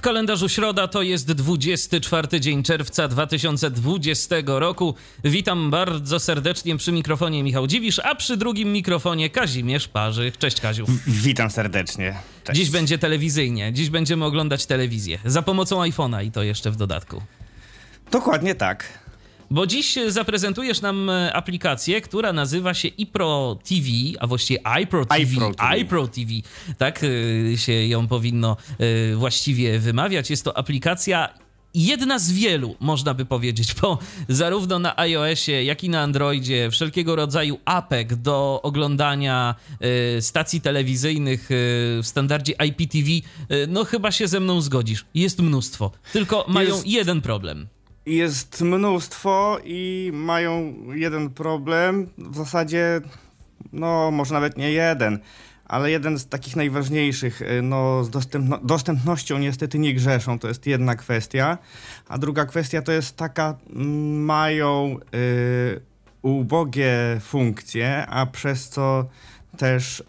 W kalendarzu środa to jest 24 dzień czerwca 2020 roku. Witam bardzo serdecznie przy mikrofonie Michał Dziwisz, a przy drugim mikrofonie Kazimierz Parzych. Cześć Kaziu. Witam serdecznie. Cześć. Dziś będzie telewizyjnie. Dziś będziemy oglądać telewizję. Za pomocą iPhone'a i to jeszcze w dodatku. Dokładnie tak. Bo dziś zaprezentujesz nam e, aplikację, która nazywa się iPro TV, a właściwie iPro TV. iPro TV. iPro TV. Tak e, się ją powinno e, właściwie wymawiać. Jest to aplikacja jedna z wielu, można by powiedzieć, bo zarówno na iOSie, jak i na Androidzie wszelkiego rodzaju apek do oglądania stacji telewizyjnych w standardzie IPTV, no chyba się ze mną zgodzisz. Jest mnóstwo. Tylko mają Jest- jeden problem. Jest mnóstwo i mają jeden problem. W zasadzie, no może nawet nie jeden, ale jeden z takich najważniejszych. y, No, z dostępno dostępnością niestety nie grzeszą. To jest jedna kwestia. A druga kwestia to jest taka, mają y, ubogie funkcje, a przez co też y,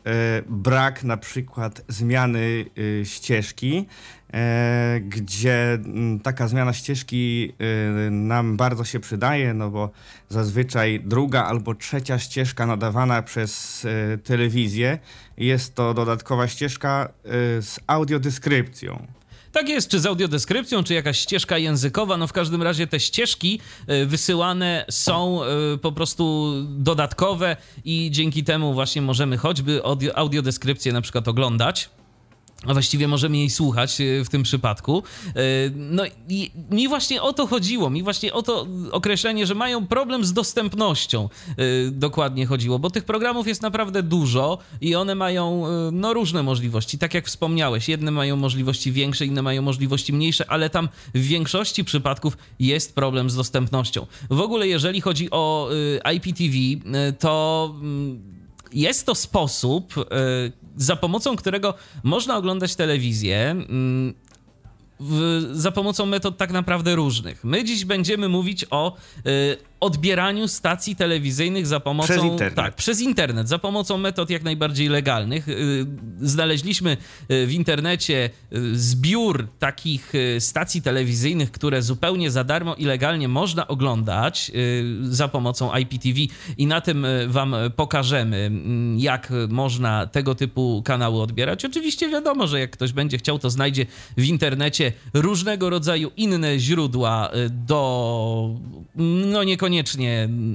brak na przykład zmiany y, ścieżki, e, gdzie mm, taka zmiana ścieżki nam bardzo się przydaje, no bo zazwyczaj druga albo trzecia ścieżka nadawana przez telewizję jest to dodatkowa ścieżka z audiodeskrypcją. Tak jest, czy z audiodeskrypcją, czy jakaś ścieżka językowa, no w każdym razie te ścieżki y, wysyłane są y, po prostu dodatkowe i dzięki temu właśnie możemy choćby audio, audiodeskrypcję na przykład oglądać. A właściwie możemy jej słuchać y, w tym przypadku. Y, No i mi właśnie o to chodziło, mi właśnie o to określenie, że mają problem z dostępnością y, dokładnie chodziło, bo tych programów jest naprawdę dużo i one mają no, różne możliwości. Tak jak wspomniałeś, jedne mają możliwości większe, inne mają możliwości mniejsze, ale tam w większości przypadków jest problem z dostępnością. W ogóle jeżeli chodzi o IPTV, to mm, jest to sposób, y, za pomocą którego można oglądać telewizję. mm, W, za pomocą metod tak naprawdę różnych. My dziś będziemy mówić o y, odbieraniu stacji telewizyjnych za pomocą. Przez internet. Tak, przez internet, za pomocą metod jak najbardziej legalnych. Y, Znaleźliśmy y, w internecie y, zbiór takich stacji telewizyjnych, które zupełnie za darmo i legalnie można oglądać za pomocą IPTV i na tym wam pokażemy, mm, jak można tego typu kanały odbierać. Oczywiście wiadomo, że jak ktoś będzie chciał, to znajdzie w internecie różnego rodzaju inne źródła do no niekoniecznie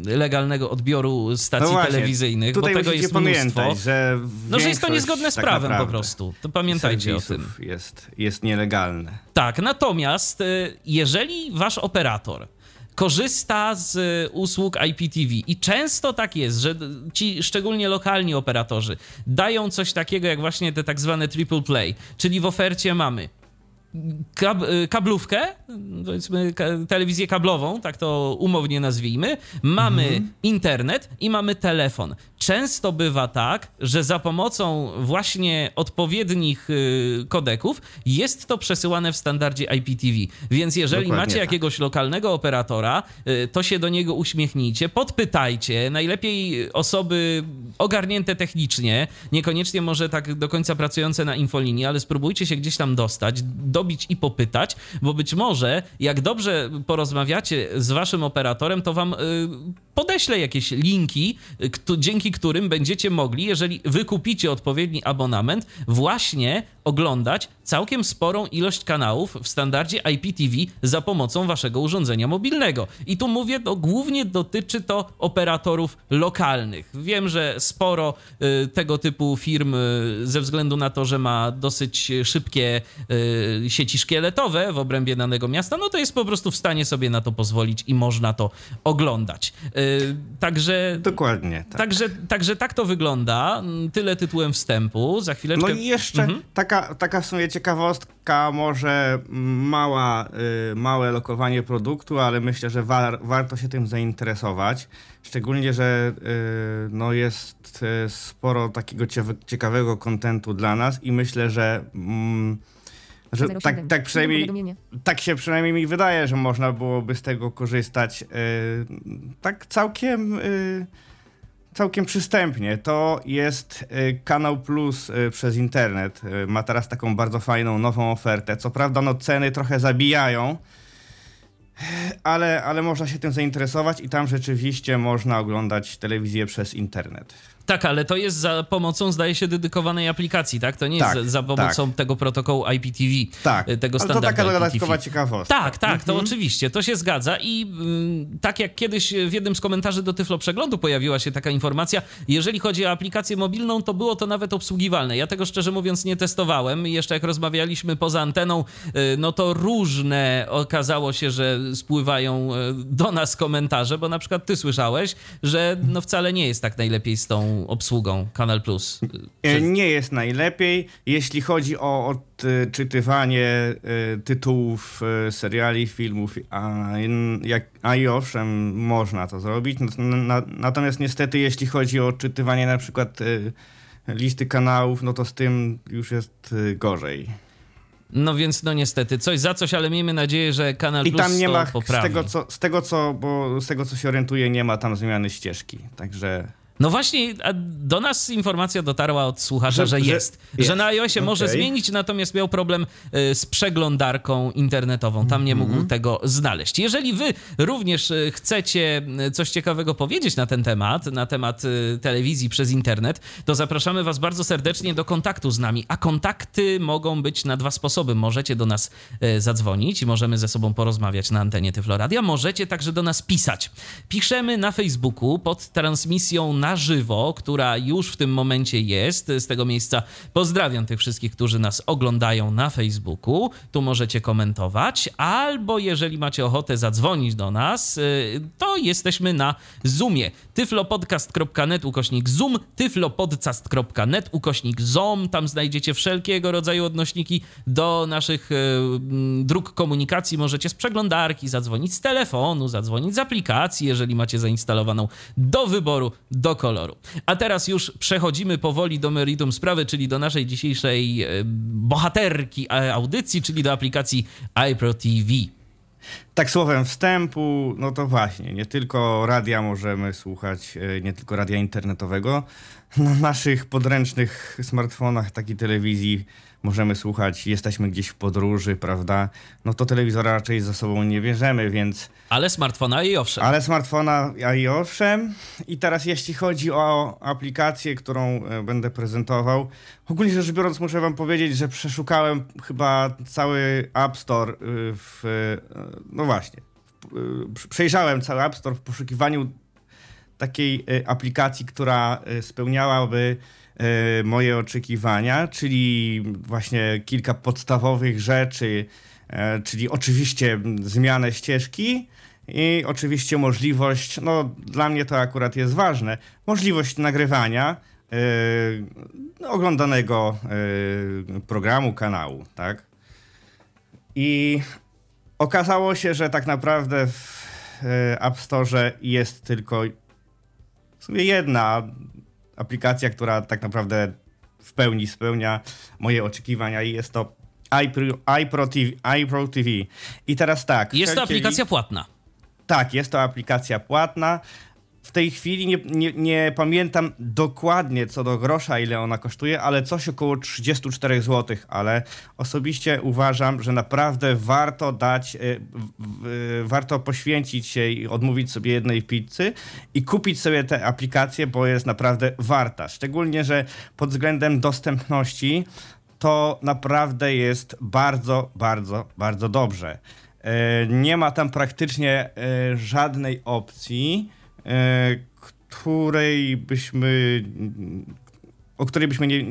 legalnego odbioru stacji No właśnie, telewizyjnych, bo tego jest pamiętać, mnóstwo. że No, że jest to niezgodne z tak prawem po prostu. To pamiętajcie o tym. Jest, jest nielegalne. Tak, natomiast y, jeżeli wasz operator korzysta z y, usług IPTV i często tak jest, że ci szczególnie lokalni operatorzy dają coś takiego jak właśnie te tak zwane triple play, czyli w ofercie mamy kab, y, kablówkę, powiedzmy telewizję kablową, tak to umownie nazwijmy, mamy internet i mamy telefon. Często bywa tak, że za pomocą właśnie odpowiednich y, kodeków jest to przesyłane w standardzie IPTV. Więc jeżeli Dokładnie macie tak. jakiegoś lokalnego operatora, y, to się do niego uśmiechnijcie, podpytajcie, najlepiej osoby ogarnięte technicznie, niekoniecznie może tak do końca pracujące na infolinii, ale spróbujcie się gdzieś tam dostać, dobić i popytać, bo być może jak dobrze porozmawiacie z waszym operatorem, to wam y, podeślę jakieś linki, y, dzięki którym będziecie mogli, jeżeli wykupicie odpowiedni abonament, właśnie oglądać całkiem sporą ilość kanałów w standardzie IPTV za pomocą waszego urządzenia mobilnego. I tu mówię, to głównie dotyczy to operatorów lokalnych. Wiem, że sporo y, tego typu firm y, ze względu na to, że ma dosyć szybkie y, sieci szkieletowe w obrębie danego miasta, no to jest po prostu w stanie sobie na to pozwolić i można to oglądać. Y, Także Dokładnie. Tak. Także, także tak to wygląda. Tyle tytułem wstępu. Za chwileczkę. No i jeszcze Mhm. taka, taka w sumie ciekawostka, może mała, y, małe lokowanie produktu, ale myślę, że war, warto się tym zainteresować. Szczególnie, że y, no jest sporo takiego cie- ciekawego kontentu dla nas i myślę, że mm, że tak, tak przynajmniej tak się przynajmniej mi wydaje, że można byłoby z tego korzystać yy, tak całkiem yy, całkiem przystępnie. To jest yy, Kanał Plus przez internet. Ma teraz taką bardzo fajną nową ofertę. Co prawda no ceny trochę zabijają, ale, ale można się tym zainteresować i tam rzeczywiście można oglądać telewizję przez internet. Tak, ale to jest za pomocą, zdaje się, dedykowanej aplikacji, tak? To nie tak, jest za pomocą tak. tego protokołu IPTV, tak. Tego standardu ale to taka dodatkowa ciekawostka. Tak, tak, to mhm. oczywiście, to się zgadza i y, tak jak kiedyś w jednym z komentarzy do Tyflo Przeglądu pojawiła się taka informacja, jeżeli chodzi o aplikację mobilną, to było to nawet obsługiwalne. Ja tego szczerze mówiąc nie testowałem. Jeszcze jak rozmawialiśmy poza anteną, y, no to różne okazało się, że spływają y, do nas komentarze, bo na przykład ty słyszałeś, że no wcale nie jest tak najlepiej z tą obsługą Kanal Plus? E, nie jest najlepiej. Jeśli chodzi o odczytywanie e, tytułów e, seriali, filmów, a, jak, a i owszem, można to zrobić. Natomiast niestety, jeśli chodzi o odczytywanie na przykład listy kanałów, no to z tym już jest gorzej. No więc no niestety, coś za coś, ale miejmy nadzieję, że Kanal I Plus tam nie ma, poprawi. Z tego, co, z tego co, bo z tego co się orientuję, nie ma tam zmiany ścieżki, także... No właśnie, do nas informacja dotarła od słuchacza, że, że jest. Że, że na iOSie okay. może zmienić, natomiast miał problem y, z przeglądarką internetową. Tam nie mógł mm -hmm. tego znaleźć. Jeżeli wy również y, chcecie y, coś ciekawego powiedzieć na ten temat, na temat telewizji przez internet, to zapraszamy was bardzo serdecznie do kontaktu z nami. A kontakty mogą być na dwa sposoby. Możecie do nas zadzwonić i możemy ze sobą porozmawiać na antenie Tyfloradia. Możecie także do nas pisać. Piszemy na Facebooku pod transmisją na na żywo, która już w tym momencie jest. Z tego miejsca pozdrawiam tych wszystkich, którzy nas oglądają na Facebooku. Tu możecie komentować, albo jeżeli macie ochotę zadzwonić do nas, y, to jesteśmy na Zoomie. tyflopodcast.net ukośnik Zoom, tyflopodcast.net ukośnik ZOM. Tam znajdziecie wszelkiego rodzaju odnośniki do naszych y, dróg komunikacji. Możecie z przeglądarki zadzwonić, z telefonu, zadzwonić z aplikacji, jeżeli macie zainstalowaną do wyboru, do koloru. A teraz już przechodzimy powoli do meritum sprawy, czyli do naszej dzisiejszej e, bohaterki audycji, czyli do aplikacji iPro TV. Tak słowem wstępu, no to właśnie, nie tylko radia możemy słuchać, e, nie tylko radia internetowego. Na naszych podręcznych smartfonach, takiej telewizji możemy słuchać, jesteśmy gdzieś w podróży, prawda? No to telewizora raczej ze sobą nie bierzemy, więc... Ale smartfona i owszem. Ale smartfona i owszem. I teraz jeśli chodzi o aplikację, którą e, będę prezentował, ogólnie rzecz biorąc muszę wam powiedzieć, że przeszukałem chyba cały App Store e, w... E, no właśnie. Przejrzałem cały App Store w poszukiwaniu takiej aplikacji, która spełniałaby E, moje oczekiwania, czyli właśnie kilka podstawowych rzeczy, e, czyli oczywiście zmianę ścieżki i oczywiście możliwość, no dla mnie to akurat jest ważne, możliwość nagrywania yy, oglądanego yy, programu, kanału, tak? I okazało się, że tak naprawdę w yy, App Store jest tylko w sumie jedna aplikacja, która tak naprawdę w pełni spełnia moje oczekiwania i jest to iPro, iPro, TV, iPro TV. I teraz tak. Jest to aplikacja płatna. Tak, jest to aplikacja płatna w tej chwili nie, nie, nie, pamiętam dokładnie co do grosza, ile ona kosztuje, ale coś około 34 zł. Ale osobiście uważam, że naprawdę warto dać, y, warto poświęcić się i odmówić sobie jednej pizzy i kupić sobie tę aplikację, bo jest naprawdę warta. Szczególnie, że pod względem dostępności to naprawdę jest bardzo, bardzo, bardzo dobrze. Y, nie ma tam praktycznie żadnej opcji E, której byśmy o której byśmy nie,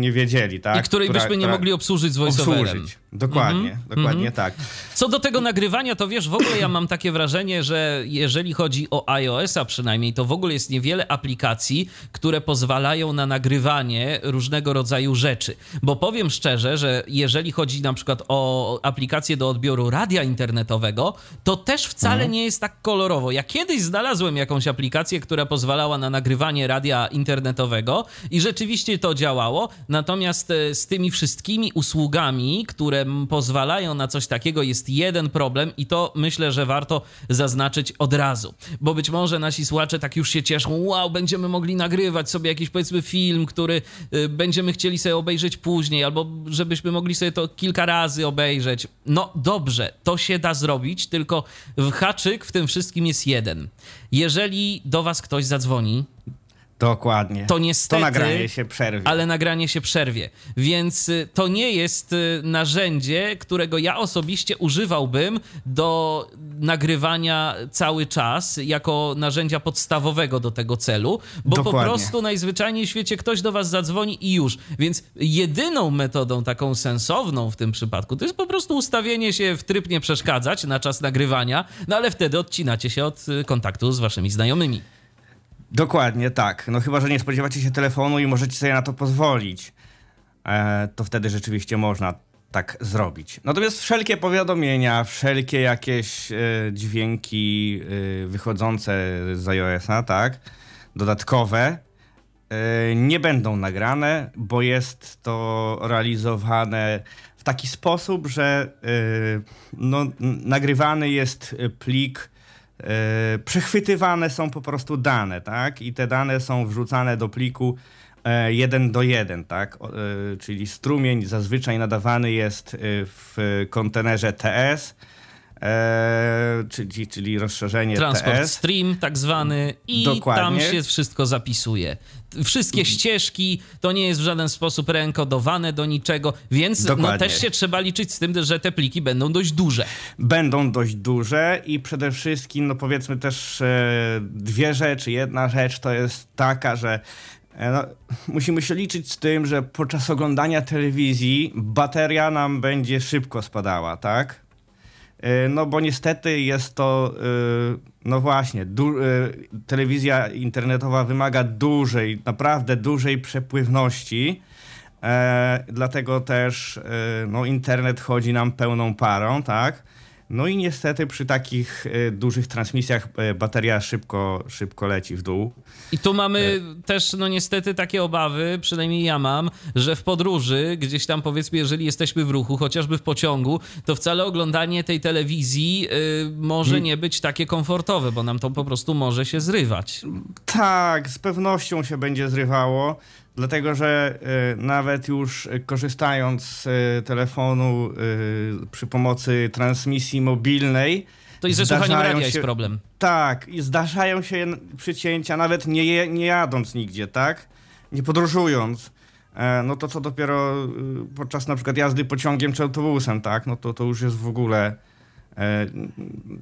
nie wiedzieli, tak? I której która, byśmy nie mogli obsłużyć z voiceoverem. Obsłużyć. Dokładnie, mm -hmm. dokładnie mm -hmm. tak. Co do tego nagrywania, to wiesz, w ogóle ja mam takie wrażenie, że jeżeli chodzi o iOS-a przynajmniej, to w ogóle jest niewiele aplikacji, które pozwalają na nagrywanie różnego rodzaju rzeczy. Bo powiem szczerze, że jeżeli chodzi na przykład o aplikację do odbioru radia internetowego, to też wcale mm. nie jest tak kolorowo. Ja kiedyś znalazłem jakąś aplikację, która pozwalała na nagrywanie radia internetowego i rzeczywiście to działało, natomiast e, z tymi wszystkimi usługami, które które pozwalają na coś takiego, jest jeden problem i to myślę, że warto zaznaczyć od razu. Bo być może nasi słuchacze tak już się cieszą, wow, będziemy mogli nagrywać sobie jakiś powiedzmy film, który y, będziemy chcieli sobie obejrzeć później, albo żebyśmy mogli sobie to kilka razy obejrzeć. No dobrze, to się da zrobić, tylko haczyk w tym wszystkim jest jeden. Jeżeli do was ktoś zadzwoni, Dokładnie. To niestety. To nagranie się przerwie. Ale nagranie się przerwie. Więc y, to nie jest y, narzędzie, którego ja osobiście używałbym do nagrywania cały czas, jako narzędzia podstawowego do tego celu, bo Dokładnie. po prostu najzwyczajniej w świecie ktoś do was zadzwoni i już. Więc jedyną metodą taką sensowną w tym przypadku to jest po prostu ustawienie się w tryb nie przeszkadzać na czas nagrywania, no ale wtedy odcinacie się od y, kontaktu z waszymi znajomymi. Dokładnie tak. No chyba, że nie spodziewacie się telefonu i możecie sobie na to pozwolić. E, to wtedy rzeczywiście można tak zrobić. Natomiast wszelkie powiadomienia, wszelkie jakieś e, dźwięki e, wychodzące z iOS-a, tak, dodatkowe, e, nie będą nagrane, bo jest to realizowane w taki sposób, że e, no, nagrywany jest plik przechwytywane są po prostu dane, tak? I te dane są wrzucane do pliku e, jeden do jeden, tak? E, czyli strumień zazwyczaj nadawany jest e, w kontenerze TS, e, czyli, czyli rozszerzenie Transport TS. stream tak zwany i Dokładnie. tam się wszystko zapisuje. Wszystkie ścieżki to nie jest w żaden sposób reenkodowane do niczego, więc no, też się trzeba liczyć z tym, że te pliki będą dość duże. będą dość duże i przede wszystkim, no powiedzmy też e, dwie rzeczy. Jedna rzecz to jest taka, że e, no, musimy się liczyć z tym, że podczas oglądania telewizji bateria nam będzie szybko spadała, tak? E, No bo niestety jest to, e, no właśnie, du- e, telewizja internetowa wymaga dużej, naprawdę dużej przepływności. E, dlatego też no, internet chodzi nam pełną parą, tak? No i niestety przy takich e, dużych transmisjach e, bateria szybko, szybko leci w dół. I tu mamy E. też, no niestety, takie obawy, przynajmniej ja mam, że w podróży, gdzieś tam powiedzmy, jeżeli jesteśmy w ruchu, chociażby w pociągu, to wcale oglądanie tej telewizji y, może Hmm. nie być takie komfortowe, bo nam to po prostu może się zrywać. Tak, z pewnością się będzie zrywało, dlatego że e, nawet już e, korzystając z e, telefonu przy pomocy transmisji mobilnej, To i ze słuchaniem radia się- jest problem. Tak, i zdarzają się przycięcia, nawet nie, nie jadąc nigdzie, tak? Nie podróżując. E, no to co dopiero y, podczas na przykład jazdy pociągiem czy autobusem, tak? No to, to już jest w ogóle e,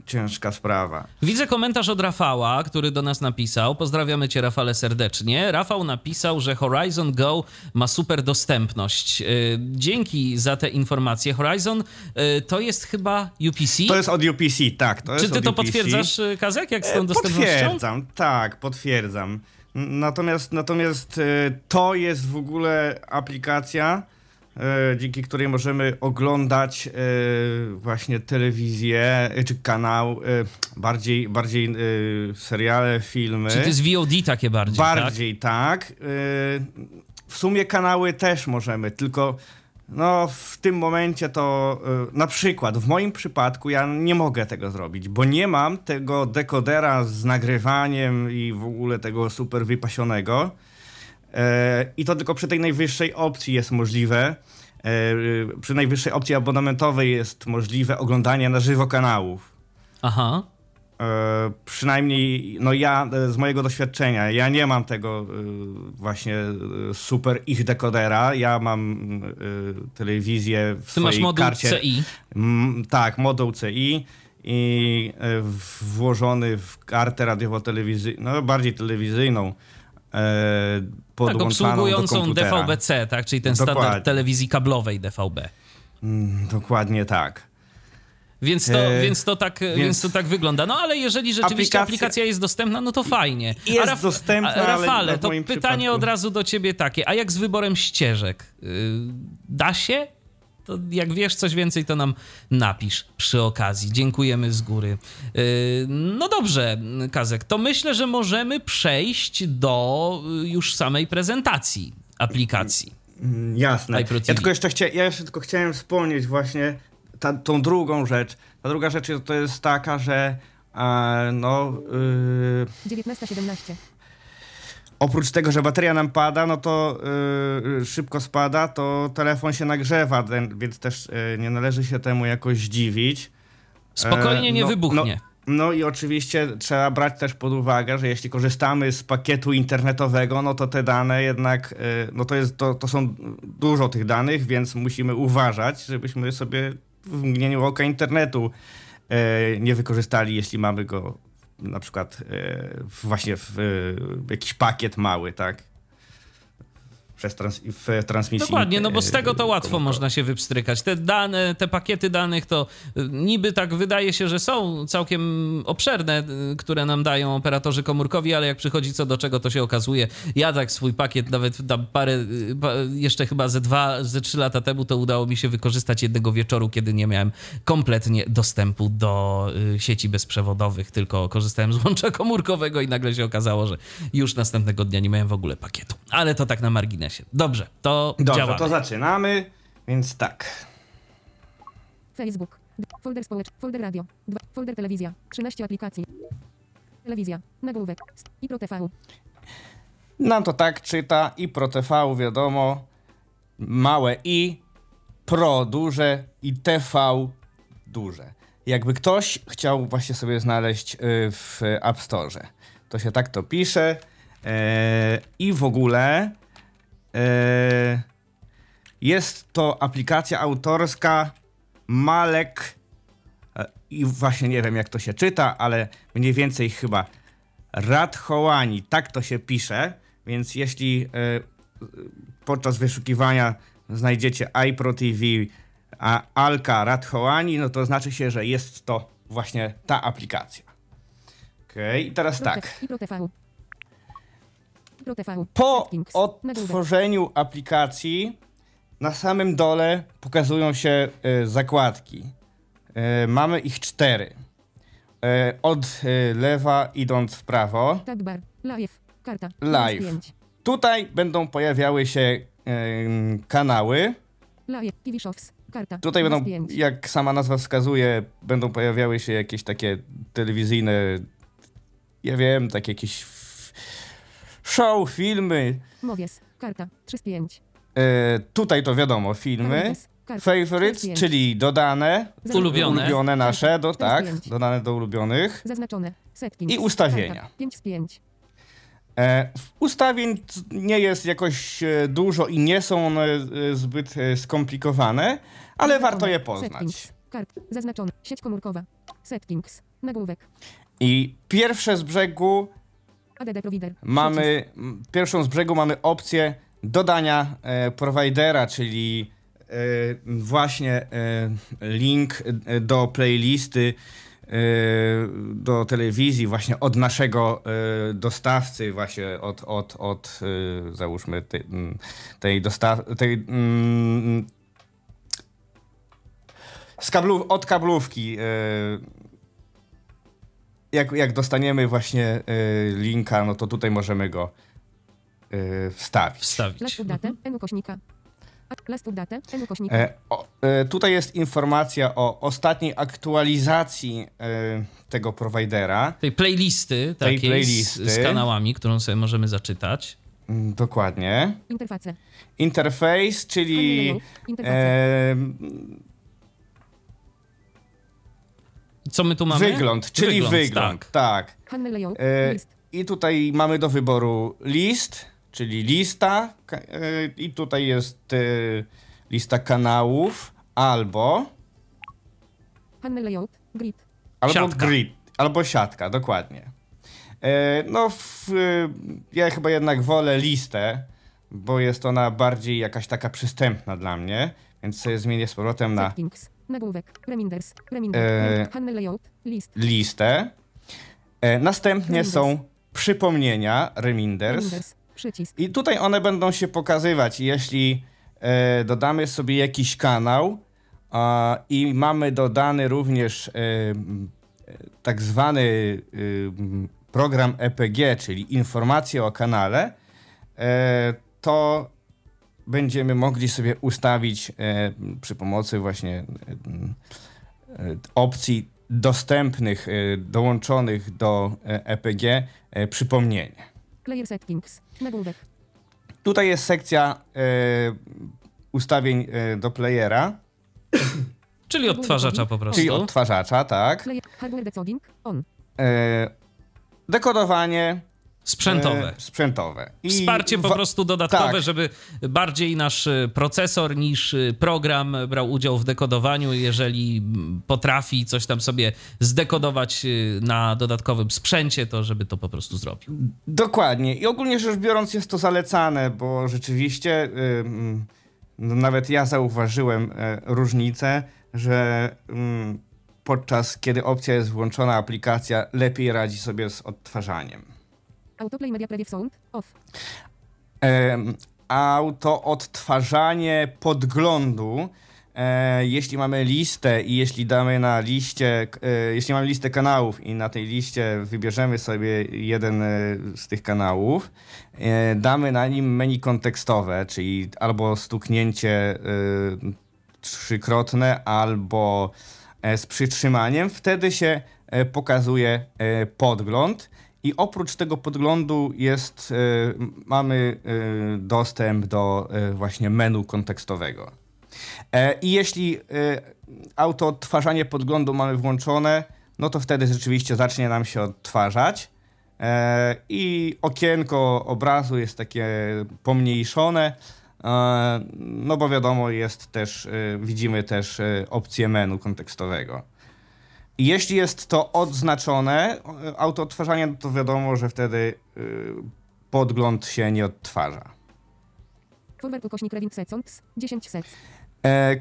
ciężka sprawa. Widzę komentarz od Rafała, który do nas napisał. Pozdrawiamy cię, Rafale, serdecznie. Rafał napisał, że Horizon Go ma super dostępność. Yy, Dzięki za te informacje. Horizon yy, to jest chyba UPC. To jest od UPC, tak. Czy ty to UPC. potwierdzasz, yy, Kazek, jak z tą E, dostępnością? Potwierdzam, tak, potwierdzam. Natomiast, natomiast e, to jest w ogóle aplikacja, e, dzięki której możemy oglądać e, właśnie telewizję, e, czy kanał, e, bardziej, bardziej e, seriale, filmy. Czy to jest VOD takie bardziej, tak? Bardziej tak. Y, W sumie kanały też możemy, tylko no w tym momencie to na przykład w moim przypadku ja nie mogę tego zrobić, bo nie mam tego dekodera z nagrywaniem i w ogóle tego super wypasionego. E, I to tylko przy tej najwyższej opcji jest możliwe. E, Przy najwyższej opcji abonamentowej jest możliwe oglądanie na żywo kanałów. Aha. E, przynajmniej no ja z mojego doświadczenia, ja nie mam tego właśnie super ich dekodera. Ja mam telewizję w Ty masz swojej moduł karcie. CI. Tak, moduł CI i włożony w kartę radiowo-telewizyjną, no bardziej telewizyjną, e, Tak, obsługującą. DVB-C, tak? Czyli ten standard Dokładnie. telewizji kablowej DVB. Mm, dokładnie tak. Więc to, E, więc, to tak, więc... więc- to tak wygląda. No ale jeżeli rzeczywiście Aplikacja- aplikacja jest dostępna, no to fajnie. Jest dostępna, a, ale Rafale, to pytanie przypadku- od razu do ciebie takie, a jak z wyborem ścieżek? Yy, da się? To jak wiesz coś więcej, to nam napisz przy okazji. Dziękujemy z góry. Yy, no dobrze, Kazek, to myślę, że możemy przejść do y, już samej prezentacji aplikacji. Jasne. Ja tylko jeszcze, chcia, ja jeszcze tylko chciałem wspomnieć właśnie ta, tą drugą rzecz. Ta druga rzecz to jest taka, że e, no yy, 19.17. oprócz tego, że bateria nam pada, no to yy, szybko spada, to telefon się nagrzewa, więc też yy, nie należy się temu jakoś dziwić. Spokojnie E, nie no, wybuchnie. No, no i oczywiście trzeba brać też pod uwagę, że jeśli korzystamy z pakietu internetowego, no to te dane jednak, e, no to, jest, to, to są dużo tych danych, więc musimy uważać, żebyśmy sobie w mgnieniu oka internetu e, nie wykorzystali, jeśli mamy go na przykład e, właśnie w, w jakiś pakiet mały, tak? Przez trans, w transmisji. Dokładnie, no bo e, z tego to łatwo komórkowej. można się wypstrykać. Te dane, te pakiety danych to y, niby tak wydaje się, że są całkiem obszerne, y, które nam dają operatorzy komórkowi, ale jak przychodzi co do czego, to się okazuje. Ja tak swój pakiet nawet parę, y, jeszcze chyba ze dwa, ze trzy lata temu to udało mi się wykorzystać jednego wieczoru, kiedy nie miałem kompletnie dostępu do sieci bezprzewodowych, tylko korzystałem z łącza komórkowego i nagle się okazało, że już następnego dnia nie miałem w ogóle pakietu. Ale to tak na marginesie. Dobrze, to Dobrze, działamy. to zaczynamy, więc tak. Facebook. Folder społeczny. Folder radio. 2. Folder telewizja. 13 aplikacji. Telewizja. Nagłówek. I Pro TV. Nam to tak czyta i Pro TV wiadomo, małe i, Pro duże i TV duże. Jakby ktoś chciał właśnie sobie znaleźć y, w App Store, to się tak to pisze e, i w ogóle jest to aplikacja autorska Malek e, i właśnie nie wiem jak to się czyta, ale mniej więcej chyba Radhołani, tak to się pisze, więc jeśli e, podczas wyszukiwania znajdziecie iPro TV, a Alka Radhołani, no to znaczy się, że jest to właśnie ta aplikacja. Okej, i teraz tak. Po odtworzeniu aplikacji na samym dole pokazują się e, zakładki. E, mamy ich cztery. E, od lewa idąc w prawo. Live. Karta. Tutaj będą pojawiały się kanały. Live. Karta. Tutaj będą, jak sama nazwa wskazuje, będą pojawiały się jakieś takie telewizyjne, ja wiem, takie jakieś show, filmy. Mowies. Karta. 3 z 5. E, tutaj to wiadomo, filmy. Favorites, czyli dodane, Ulubione. ulubione nasze, do, tak, dodane do ulubionych. Zaznaczone. Settings. I ustawienia. 5 z 5. E, ustawień nie jest jakoś e, dużo i nie są one e, zbyt skomplikowane, ale warto je poznać. Kart. Zaznaczone. Sieć komórkowa. Settings. Nagłówek. I pierwsze z brzegu ADD Provider. mamy, m, pierwszą z brzegu mamy opcję dodania e, providera, czyli e, właśnie e, link e, do playlisty, e, do telewizji właśnie od naszego e, dostawcy, właśnie od, od, od załóżmy tej, tej dostaw... tej mm, z kablu, od kablówki. Jak, jak dostaniemy właśnie y, linka, no to tutaj możemy go y, wstawić. Wstawić. Last update. N ukośnika. A- Last update. N ukośnika. E, o, e, tutaj jest informacja o ostatniej aktualizacji e, tego prowajdera. Tej playlisty, Tej takiej playlisty. Z, z kanałami, którą sobie możemy zaczytać. Mm, Dokładnie. Interface, czyli Layout. Interfacje. e, Co my tu mamy? wygląd, czyli wygląd. Tak. tak. Layout. E. I tutaj mamy do wyboru list, czyli lista. e, I tutaj jest e, lista kanałów albo layout. Grid. Albo Siatka. grid, albo siatka, dokładnie. E, no, w, e, ja chyba jednak wolę listę, bo jest ona bardziej jakaś taka przystępna dla mnie, więc sobie zmienię z powrotem na Settings. Nagłówek. Reminders. Reminder. E, Handle layout. List. listę. E, następnie Reminders. są przypomnienia, reminders. Reminders. Przycisk. I tutaj one będą się pokazywać, jeśli e, dodamy sobie jakiś kanał a, i mamy dodany również e, tak zwany m, program EPG, czyli informacje o kanale, e, to będziemy mogli sobie ustawić e, przy pomocy właśnie e, e, opcji dostępnych, e, dołączonych do e, EPG e, przypomnienie. Player settings. Nagłówek. Tutaj jest sekcja e, ustawień e, do playera, Czyli odtwarzacza po prostu. czyli odtwarzacza, tak. Player. Hardware decoding. On. E, dekodowanie Sprzętowe. E, sprzętowe. I Wsparcie po prostu dodatkowe, tak. żeby bardziej nasz y, procesor niż y, program brał udział w dekodowaniu. Jeżeli potrafi coś tam sobie zdekodować na dodatkowym sprzęcie, to żeby to po prostu zrobił. Dokładnie. I ogólnie rzecz biorąc jest to zalecane, bo rzeczywiście no nawet ja zauważyłem e, różnicę, że podczas kiedy opcja jest włączona, aplikacja lepiej radzi sobie z odtwarzaniem. Autoplay media preview sound. Off. Em, auto odtwarzanie podglądu. E, jeśli mamy listę i jeśli damy na liście, e, jeśli mamy listę kanałów i na tej liście wybierzemy sobie jeden e, z tych kanałów, e, damy na nim menu kontekstowe, czyli albo stuknięcie e, trzykrotne, albo e, z przytrzymaniem, wtedy się pokazuje podgląd. I oprócz tego podglądu jest, e, mamy e, dostęp do e, właśnie menu kontekstowego. I jeśli auto odtwarzanie podglądu mamy włączone, no to wtedy rzeczywiście zacznie nam się odtwarzać. I okienko obrazu jest takie pomniejszone, no bo wiadomo, jest też, widzimy też opcję menu kontekstowego. Jeśli jest to odznaczone, e, auto odtwarzanie, no to wiadomo, że wtedy e, podgląd się nie odtwarza. Forward ukośnik seconds. 10 sec.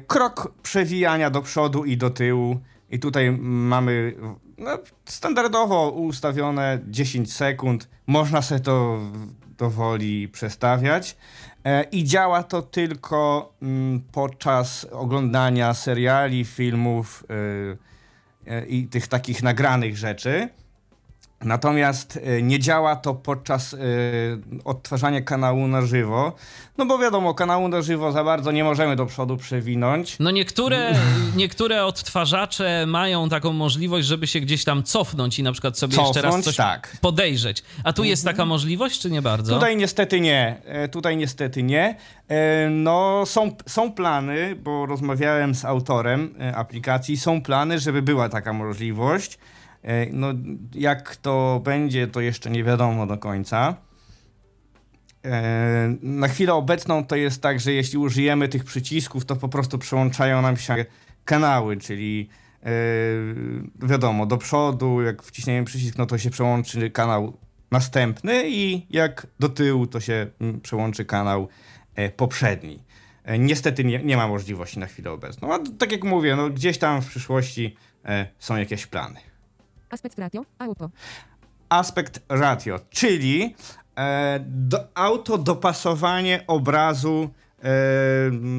Krok przewijania do przodu i do tyłu. I tutaj mamy no, standardowo ustawione 10 sekund. Można sobie to do woli przestawiać. E, I działa to tylko mm, podczas oglądania seriali, filmów e, i tych takich nagranych rzeczy. Natomiast e, nie działa to podczas e, odtwarzania kanału na żywo, no bo wiadomo, kanału na żywo za bardzo nie możemy do przodu przewinąć. No niektóre, niektóre odtwarzacze mają taką możliwość, żeby się gdzieś tam cofnąć i na przykład sobie jeszcze raz Cofnąć, coś tak. podejrzeć. A tu jest taka możliwość, czy nie bardzo? Tutaj niestety nie. E, Tutaj niestety nie. No, są, są plany, bo rozmawiałem z autorem aplikacji, są plany, żeby była taka możliwość. E, No, jak to będzie, to jeszcze nie wiadomo do końca. E, Na chwilę obecną to jest tak, że jeśli użyjemy tych przycisków, to po prostu przełączają nam się kanały, czyli e, wiadomo, do przodu, jak wciśniemy przycisk, no to się przełączy kanał następny i jak do tyłu, to się mm, przełączy kanał poprzedni. Niestety nie, nie ma możliwości na chwilę obecną. A tak jak mówię, no gdzieś tam w przyszłości są jakieś plany. Aspect ratio. Auto. Aspekt ratio, czyli e, do, autodopasowanie obrazu e,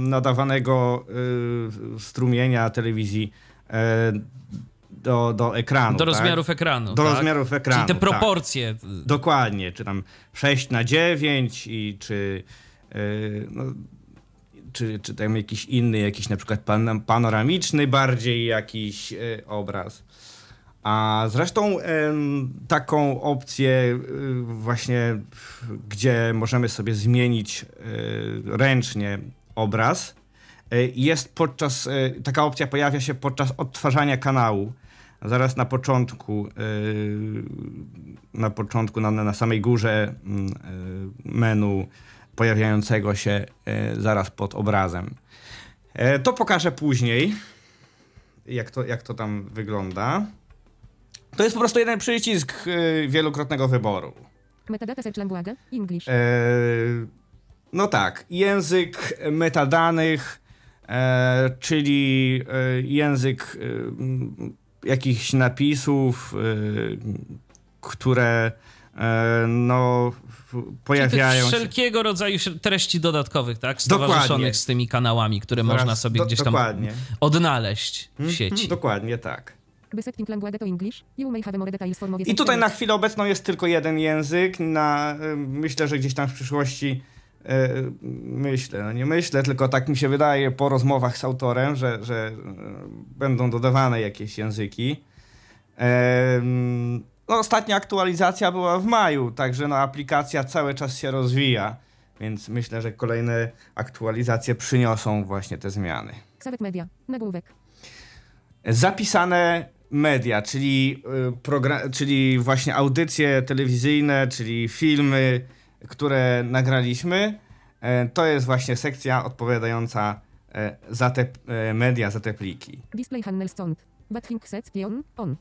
nadawanego e, strumienia telewizji e, do, do ekranu. Do tak? rozmiarów ekranu. Do tak? rozmiarów ekranu. Czyli te tak. proporcje. Dokładnie, czy tam 6 na 9 i czy, yy, no, czy, czy tam jakiś inny, jakiś na przykład pan, panoramiczny bardziej jakiś yy, obraz. A zresztą taką opcję yy, właśnie, gdzie możemy sobie zmienić yy, ręcznie obraz, yy, jest podczas, taka opcja pojawia się podczas odtwarzania kanału. Zaraz na początku, na początku, na, na samej górze mm, menu pojawiającego się zaraz pod obrazem. E, To pokażę później, jak to, jak to tam wygląda. To jest po prostu jeden przycisk yy, wielokrotnego wyboru. Metadata search language. English. E, no tak, język metadanych, e, czyli e, język e, m, jakichś napisów, e, które no pojawiają się. wszelkiego rodzaju treści dodatkowych, tak? Dokładnie. Stowarzyszonych z tymi kanałami, które Zaraz, można sobie do- gdzieś tam dokładnie. odnaleźć w Mhm, sieci. Dokładnie tak. I tutaj na chwilę obecną jest tylko jeden język. Na, y, myślę, że gdzieś tam w przyszłości E, myślę, no nie myślę, tylko tak mi się wydaje po rozmowach z autorem, że, że e, będą dodawane jakieś języki. No, ostatnia aktualizacja była w maju, także no, aplikacja cały czas się rozwija, więc myślę, że kolejne aktualizacje przyniosą właśnie te zmiany. Ksawek Media. Nagłówek. Zapisane media, czyli, y, progra- czyli właśnie audycje telewizyjne, czyli filmy, które nagraliśmy. E, To jest właśnie sekcja odpowiadająca e, za te e, media, za te pliki. Display handel stąd. Set pion. On.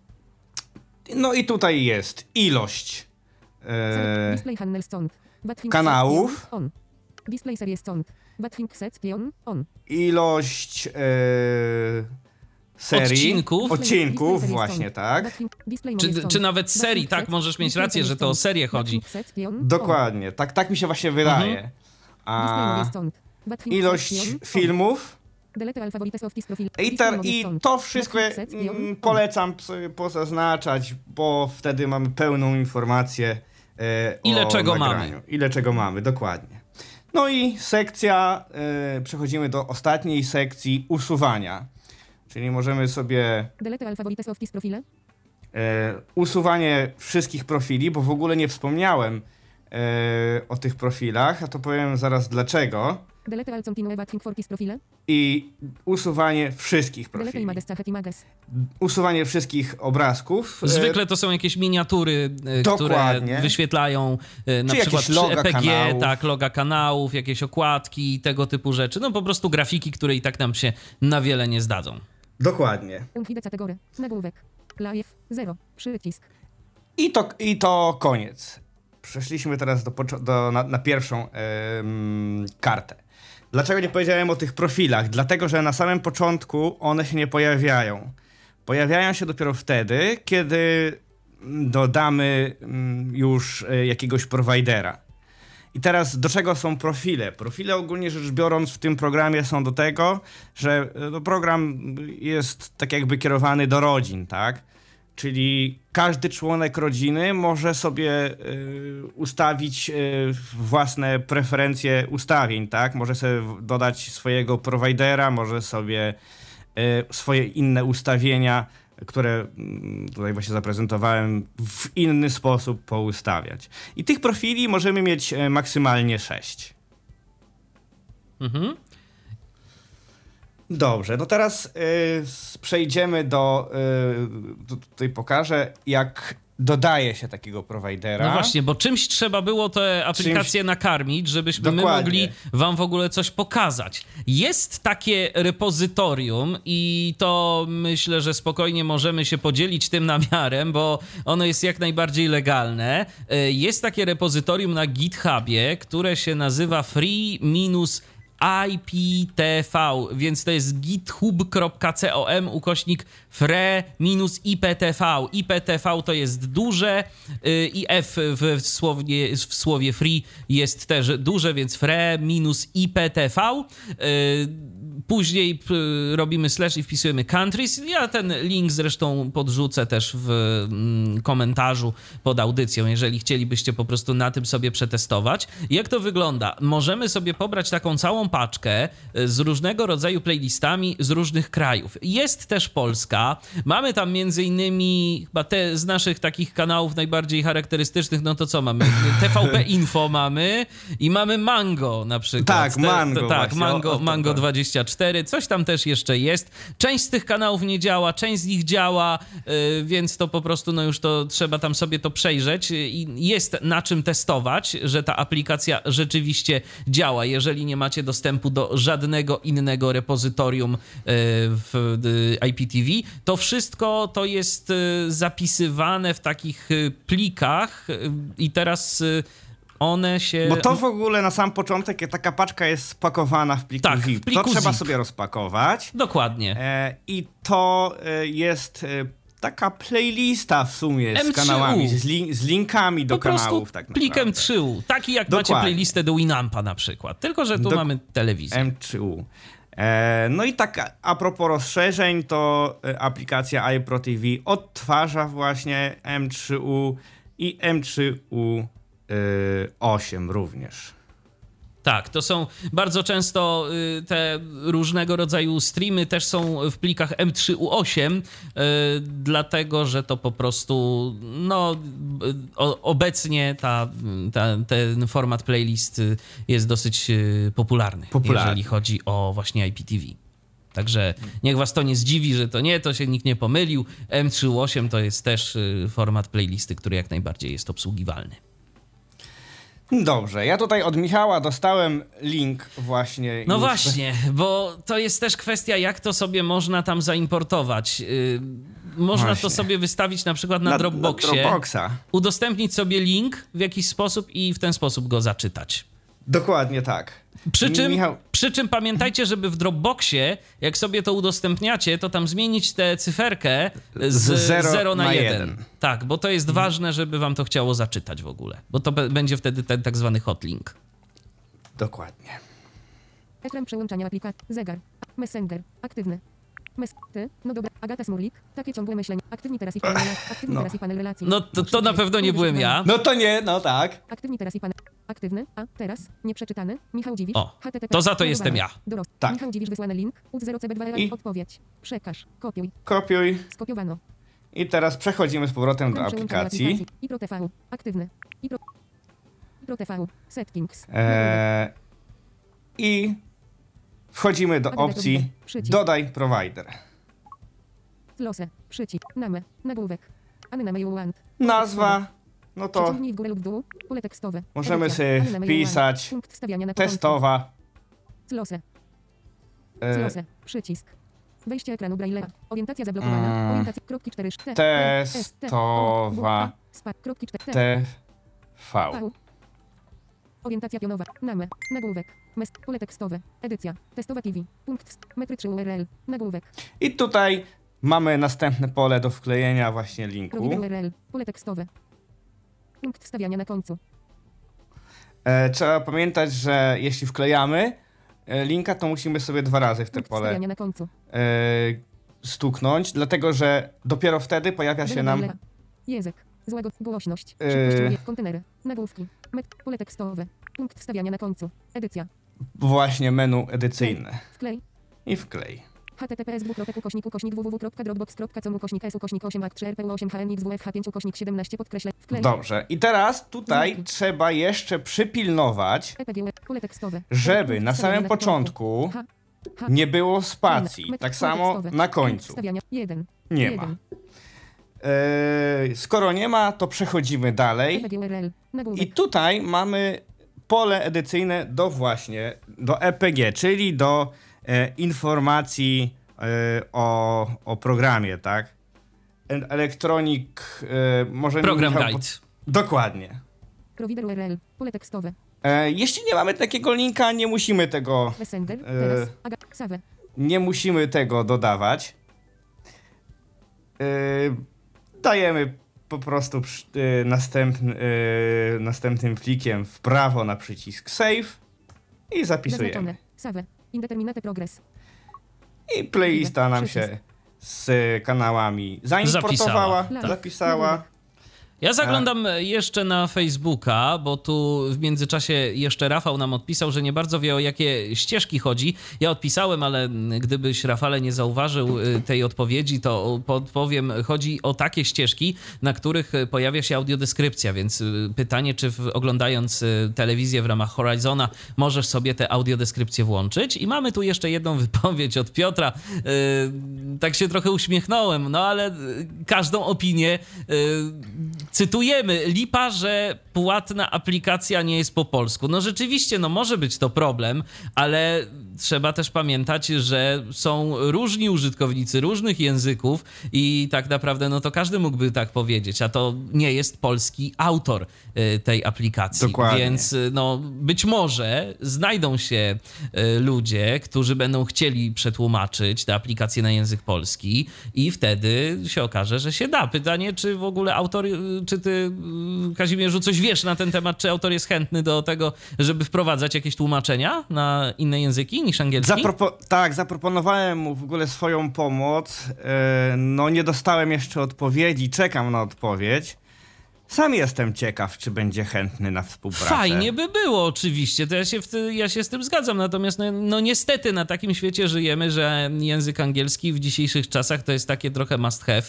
No i tutaj jest ilość e, Display stąd. Kanałów. On. Display serie stąd. Batching set pion. On. ilość e, serii, Odcinków. odcinków właśnie, tak. Czy, czy nawet serii, tak? set. Możesz mieć rację, że to o serię chodzi. Dokładnie, tak, tak mi się właśnie wydaje. Mhm. A ilość filmów. I, I to wszystko mm, polecam sobie pozaznaczać, bo wtedy mamy pełną informację e, Ile o czego nagraniu. mamy. Ile czego mamy, dokładnie. No i sekcja, e, przechodzimy do ostatniej sekcji usuwania. Czyli możemy sobie Delete this profile. e, usuwanie wszystkich profili, bo w ogóle nie wspomniałem e, o tych profilach, a to powiem zaraz dlaczego. Delete continue profile. I usuwanie wszystkich profili. Usuwanie wszystkich obrazków. e, Zwykle to są jakieś miniatury, e, które Dokładnie. wyświetlają e, na Czy przykład loga EPG, kanałów. tak, loga kanałów, jakieś okładki, tego typu rzeczy. No po prostu grafiki, które i tak nam się na wiele nie zdadzą. Dokładnie. Nagłówek. Live. 0. Przycisk. I to, i to koniec. Przeszliśmy teraz do, do, na, na pierwszą kartę. Dlaczego nie powiedziałem o tych profilach? Dlatego, że na samym początku one się nie pojawiają. Pojawiają się dopiero wtedy, kiedy dodamy mm, już e, jakiegoś prowajdera. I teraz do czego są profile? Profile ogólnie rzecz biorąc w tym programie są do tego, że e, no, program jest tak jakby kierowany do rodzin, tak? Czyli każdy członek rodziny może sobie y, ustawić y, własne preferencje ustawień, tak? Może sobie dodać swojego prowajdera, może sobie y, swoje inne ustawienia, które mm, tutaj właśnie zaprezentowałem, w inny sposób poustawiać. I tych profili możemy mieć e, maksymalnie 6. Mhm. Dobrze, no teraz s- przejdziemy do, tu- tutaj pokażę, jak dodaje się takiego prowajdera. No właśnie, bo czymś trzeba było te aplikacje nakarmić, żebyśmy my mogli wam w ogóle coś pokazać. Jest takie repozytorium i to myślę, że spokojnie możemy się podzielić tym namiarem, bo ono jest jak najbardziej legalne. Y, Jest takie repozytorium na GitHubie, które się nazywa free minus IPTV, więc to jest github.com ukośnik fre minus IPTV. IPTV to jest duże y, i F w słowie, w słowie free jest też duże, więc fre minus IPTV. Y, Później robimy slash i wpisujemy countries. Ja ten link zresztą podrzucę też w mm, komentarzu pod audycją, jeżeli chcielibyście po prostu na tym sobie przetestować. Jak to wygląda? Możemy sobie pobrać taką całą paczkę y, z różnego rodzaju playlistami z różnych krajów. Jest też Polska. Mamy tam między innymi chyba te z naszych takich kanałów najbardziej charakterystycznych, no to co mamy? TVP Info mamy i mamy Mango na przykład. Tak, Te- Mango te- Tak, właśnie, o- Mango, o to Mango chodzi. 24, coś tam też jeszcze jest. Część z tych kanałów nie działa, część z nich działa, yy, więc to po prostu no już to trzeba tam sobie to przejrzeć i jest na czym testować, że ta aplikacja rzeczywiście działa. Jeżeli nie macie dostępu do żadnego innego repozytorium yy, w yy, IPTV, to wszystko to jest zapisywane w takich plikach i teraz one się... Bo to w ogóle na sam początek taka paczka jest spakowana w pliku Tak, w zip. pliku to trzeba zip. sobie rozpakować. Dokładnie. E, I to e, jest e, taka playlista w sumie z M3U. kanałami, z, z linkami do po kanałów. Tak plikiem naprawdę. 3U. Taki jak macie Dokładnie. playlistę do Winampa na przykład. Tylko, że tu Dok- mamy telewizję. M3U. E, no i tak a- propos rozszerzeń, to aplikacja iPro TV odtwarza właśnie M3U i M3U e, 8 również. Tak, to są bardzo często y, te różnego rodzaju streamy też są w plikach M3U8, y, dlatego że to po prostu no, y, obecnie ta, ta, ten format playlist jest dosyć popularny, popularny, jeżeli chodzi o właśnie IPTV. Także niech was to nie zdziwi, że to nie, to się nikt nie pomylił. M3U8 to jest też format playlisty, który jak najbardziej jest obsługiwalny. Dobrze, ja tutaj od Michała dostałem link właśnie. No właśnie, bo to jest też kwestia, jak to sobie można tam zaimportować. Yy, można właśnie. to sobie wystawić na przykład na, na Dropboxie. Na Dropboxa. Udostępnić sobie link w jakiś sposób i w ten sposób go zaczytać. Dokładnie tak. Przy czym, Michał... przy czym pamiętajcie, żeby w Dropboxie, jak sobie to udostępniacie, to tam zmienić tę cyferkę z 0 na 1. Tak, bo to jest hmm. ważne, żeby wam to chciało zaczytać w ogóle. Bo to będzie wtedy ten tak zwany hotlink. Dokładnie. Ekran przełączania aplikacji. Zegar. Messenger. Aktywny. Mes ty? No dobra, Agata Smurlik. Takie ciągłe myślenie. Aktywni teraz i panel, aktywni no. teraz i panel relacji. No to, to na pewno nie byłem ja. No to nie, no tak. Aktywni teraz i panel. Aktywny, a teraz, nieprzeczytany, Michał Dziwisz. O, HTTP, to za to jestem ja. Dorost. Tak. Michał Dziwisz wysłany link, UZ0CB2 I... odpowiedź. Przekaż, kopiuj. Kopiuj. Skopiowano. I teraz przechodzimy z powrotem do aplikacji. I ProTV, aktywny. I Pro... ProTV, settings. Eee, I Wchodzimy do opcji Dodaj provider. Losy, przycisk, name, nagłówek, Anne Nazwa, no to w górę lub dół, pole tekstowe. możemy sobie wpisać Punkt wstawiania na testowa. Losy. Losy, przycisk. Wejście ekranu Braille. Orientacja zablokowana. Mm. Orientacja kropki 4 Testowa. Kropki 4 TV. Orientacja pionowa. Name. Nagłówek. Mes. Pole tekstowe. Edycja. Testowa TV. Punkt. Metryczny URL. Nagłówek. I tutaj mamy następne pole do wklejenia właśnie linku. URL. Pole tekstowe. Punkt wstawiania na końcu. E, trzeba pamiętać, że jeśli wklejamy e, linka, to musimy sobie dwa razy w te Punkt pole na końcu. E, stuknąć, dlatego że dopiero wtedy pojawia się nam... Język. Złego. Głośność. Szybkość. Kontenery. Nagłówki. Met, pole tekstowe. Punkt wstawiania na końcu. Edycja. Właśnie menu edycyjne. Wklej. I wklej. Https ukośnik ukośnik www.dropbox.com ukośnik s ukośnik 8 ak 3 rp 8 hnx wf 5 ukośnik 17 podkreślę wklej. Dobrze. I teraz tutaj trzeba jeszcze przypilnować, żeby na samym początku nie było spacji. Tak samo na końcu. Nie ma. Skoro nie ma, to przechodzimy dalej. I tutaj mamy pole edycyjne do właśnie, do EPG, czyli do informacji e, o, o programie, tak? Electronic, e, może... Program Michał, Guide. Dokładnie. Provider URL, pole tekstowe. E, jeśli nie mamy takiego linka, nie musimy tego... Messenger, teraz, aga, Nie musimy tego dodawać. E, dajemy po prostu następny, następnym klikiem w prawo na przycisk save i zapisujemy. Save. Indeterminate progress. I playlista nam się z kanałami zaimportowała, zapisała. zapisała. Ja zaglądam jeszcze na Facebooka, bo tu w międzyczasie jeszcze Rafał nam odpisał, że nie bardzo wie o jakie ścieżki chodzi. Ja odpisałem, ale gdybyś Rafale nie zauważył y, tej odpowiedzi, to podpowiem, chodzi o takie ścieżki, na których pojawia się audiodeskrypcja, więc y, pytanie, czy oglądając y, telewizję w ramach Horizona możesz sobie tę audiodeskrypcję włączyć. I mamy tu jeszcze jedną wypowiedź od Piotra. Tak się trochę uśmiechnąłem, no ale każdą opinię cytujemy, lipa, że płatna aplikacja nie jest po polsku. No rzeczywiście, no może być to problem, ale trzeba też pamiętać, że są różni użytkownicy różnych języków i tak naprawdę no to każdy mógłby tak powiedzieć, a to nie jest polski autor y, tej aplikacji. Dokładnie. Więc y, no być może znajdą się y, ludzie, którzy będą chcieli przetłumaczyć tę aplikację na język polski i wtedy się okaże, że się da. Pytanie, czy w ogóle autor, czy ty Kazimierzu coś wiesz na ten temat, czy autor jest chętny do tego, żeby wprowadzać jakieś tłumaczenia na inne języki niż angielski? Zapropo tak, zaproponowałem mu w ogóle swoją pomoc. Yy, no nie dostałem jeszcze odpowiedzi, czekam na odpowiedź. Sam jestem ciekaw, czy będzie chętny na współpracę. Fajnie by było, oczywiście, to ja się, ty, ja się z tym zgadzam, natomiast no, no niestety na takim świecie żyjemy, że język angielski w dzisiejszych czasach to jest takie trochę must have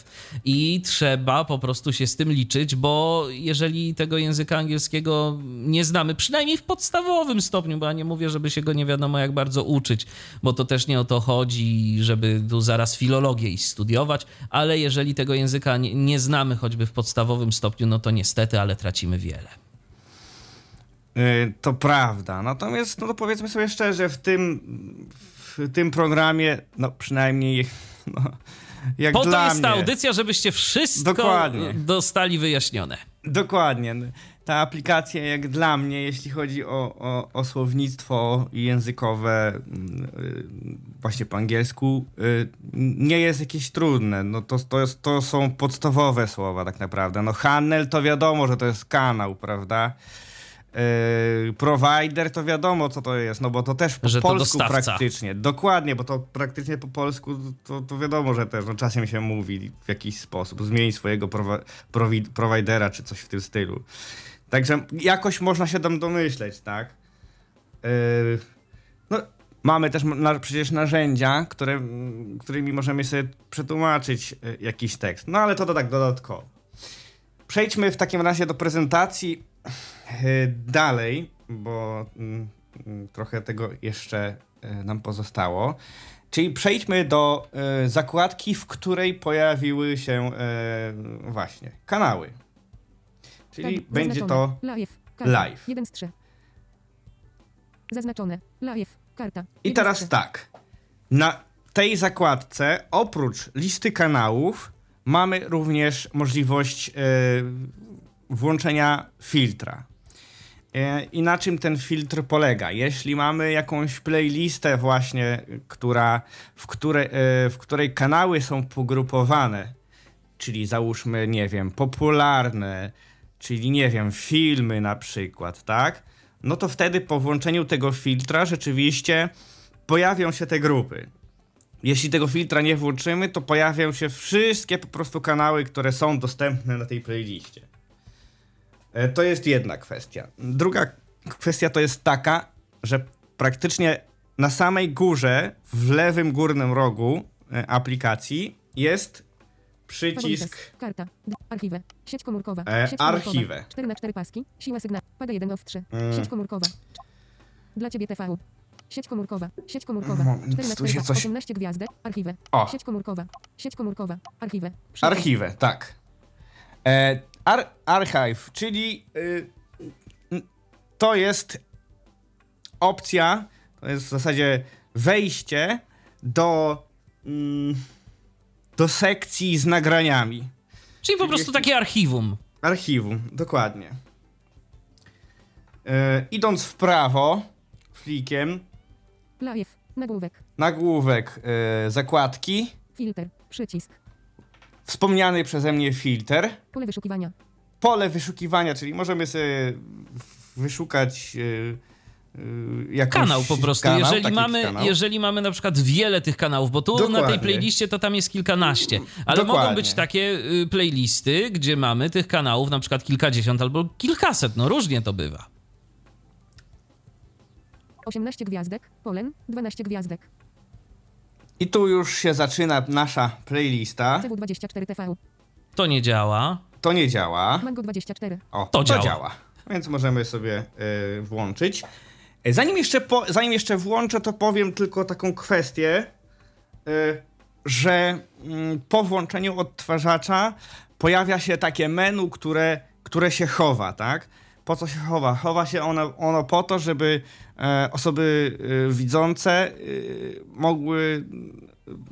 i trzeba po prostu się z tym liczyć, bo jeżeli tego języka angielskiego nie znamy, przynajmniej w podstawowym stopniu, bo ja nie mówię, żeby się go nie wiadomo jak bardzo uczyć, bo to też nie o to chodzi, żeby tu zaraz filologię iść studiować, ale jeżeli tego języka nie, nie znamy choćby w podstawowym stopniu, no to niestety, ale tracimy wiele. Y, To prawda. Natomiast, no to powiedzmy sobie szczerze, w tym, w tym programie, no przynajmniej, no, jak Po to jest ta mnie, audycja, żebyście wszystko Dokładnie. dostali wyjaśnione. Dokładnie. Ta aplikacja, jak dla mnie, jeśli chodzi o, o, o słownictwo językowe, mm, y, właśnie po angielsku, y, nie jest jakieś trudne. No to, to, jest, to są podstawowe słowa, tak naprawdę. No, Hanel to wiadomo, że to jest kanał, prawda? Y, provider to wiadomo, co to jest, no bo to też po Że polsku praktycznie. Dokładnie, bo to praktycznie po polsku to, to wiadomo, że też no, czasem się mówi w jakiś sposób. Zmień swojego prowa- providera czy coś w tym stylu. Także jakoś można się tam domyśleć, tak? Yy, no, mamy też na, przecież narzędzia, które, którymi możemy sobie przetłumaczyć y, jakiś tekst. No ale to, to tak dodatkowo. Przejdźmy w takim razie do prezentacji yy, dalej, bo mm, trochę tego jeszcze y, nam pozostało. Czyli przejdźmy do y, zakładki, w której pojawiły się właśnie kanały. Czyli Tab, będzie zaznaczone. to Live. Karta. live. 1 z 3. Zaznaczone. Live. Karta. I teraz tak. Na tej zakładce, oprócz listy kanałów, mamy również możliwość e, włączenia filtra. E, I na czym ten filtr polega? Jeśli mamy jakąś playlistę właśnie, która, w, której, e, w której kanały są pogrupowane, czyli załóżmy, nie wiem, popularne, czyli nie wiem, filmy na przykład, tak? No to wtedy po włączeniu tego filtra rzeczywiście pojawią się te grupy. Jeśli tego filtra nie włączymy, to pojawią się wszystkie po prostu kanały, które są dostępne na tej playliście. E, To jest jedna kwestia. Druga kwestia to jest taka, że praktycznie na samej górze, w lewym górnym rogu e, aplikacji jest przycisk. Karta. Archiwę. Sieć komórkowa. E, Sieć archiwę. 4 na 4 paski. Siła sygnału. Pada 1 of 3. Mm. Sieć komórkowa. Dla ciebie TV. Sieć komórkowa. Sieć komórkowa. Moment, 4 na tu 4 się paski. coś- 18 gwiazdek. Archiwę. O. Sieć komórkowa. Sieć komórkowa. Archiwę. Przycisk. Archiwę, tak. E, ar archive, czyli y, y, to jest opcja, to jest w zasadzie wejście do, mm, do sekcji z nagraniami. Czyli po prostu takie archiwum. Archiwum, dokładnie. E, idąc w prawo, flikiem, Live. Nagłówek. nagłówek e, zakładki, Filter. Przycisk. wspomniany przeze mnie filtr, Pole wyszukiwania. pole wyszukiwania, czyli możemy sobie wyszukać yy, jakąś Kanał po prostu. kanał, jeżeli, mamy, kanał. jeżeli mamy na przykład wiele tych kanałów, bo tu na tej Dokładnie. playliście to tam jest kilkanaście, ale mogą Dokładnie. być takie y, playlisty, gdzie mamy tych kanałów na przykład kilkadziesiąt albo kilkaset, no różnie to bywa. 18 gwiazdek. Polen. 12 gwiazdek. I tu już się zaczyna nasza playlista. CW24 TV. To nie działa. To nie działa. Mango 24. O, To to, działa. działa. Więc możemy sobie yy, włączyć. E, Zanim jeszcze, po, zanim jeszcze włączę, to powiem tylko taką kwestię, yy, że mm, po włączeniu odtwarzacza pojawia się takie menu, które, które się chowa, tak? Po co się chowa? Chowa się ono, ono po to, żeby e, osoby e, widzące e, mogły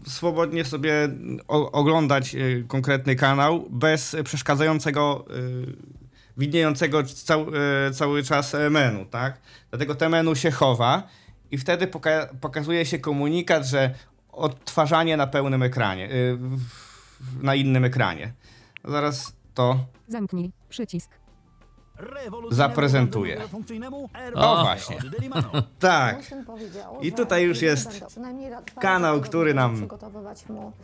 swobodnie sobie oglądać e, konkretny kanał bez przeszkadzającego e, widniejącego cał, e, cały czas menu, tak? Dlatego te menu się chowa i wtedy poka pokazuje się komunikat, że odtwarzanie na pełnym ekranie, w, na innym ekranie. Zaraz to Zamknij. Przycisk. Zaprezentuję. O. O właśnie. Tak. I tutaj już jest kanał, który nam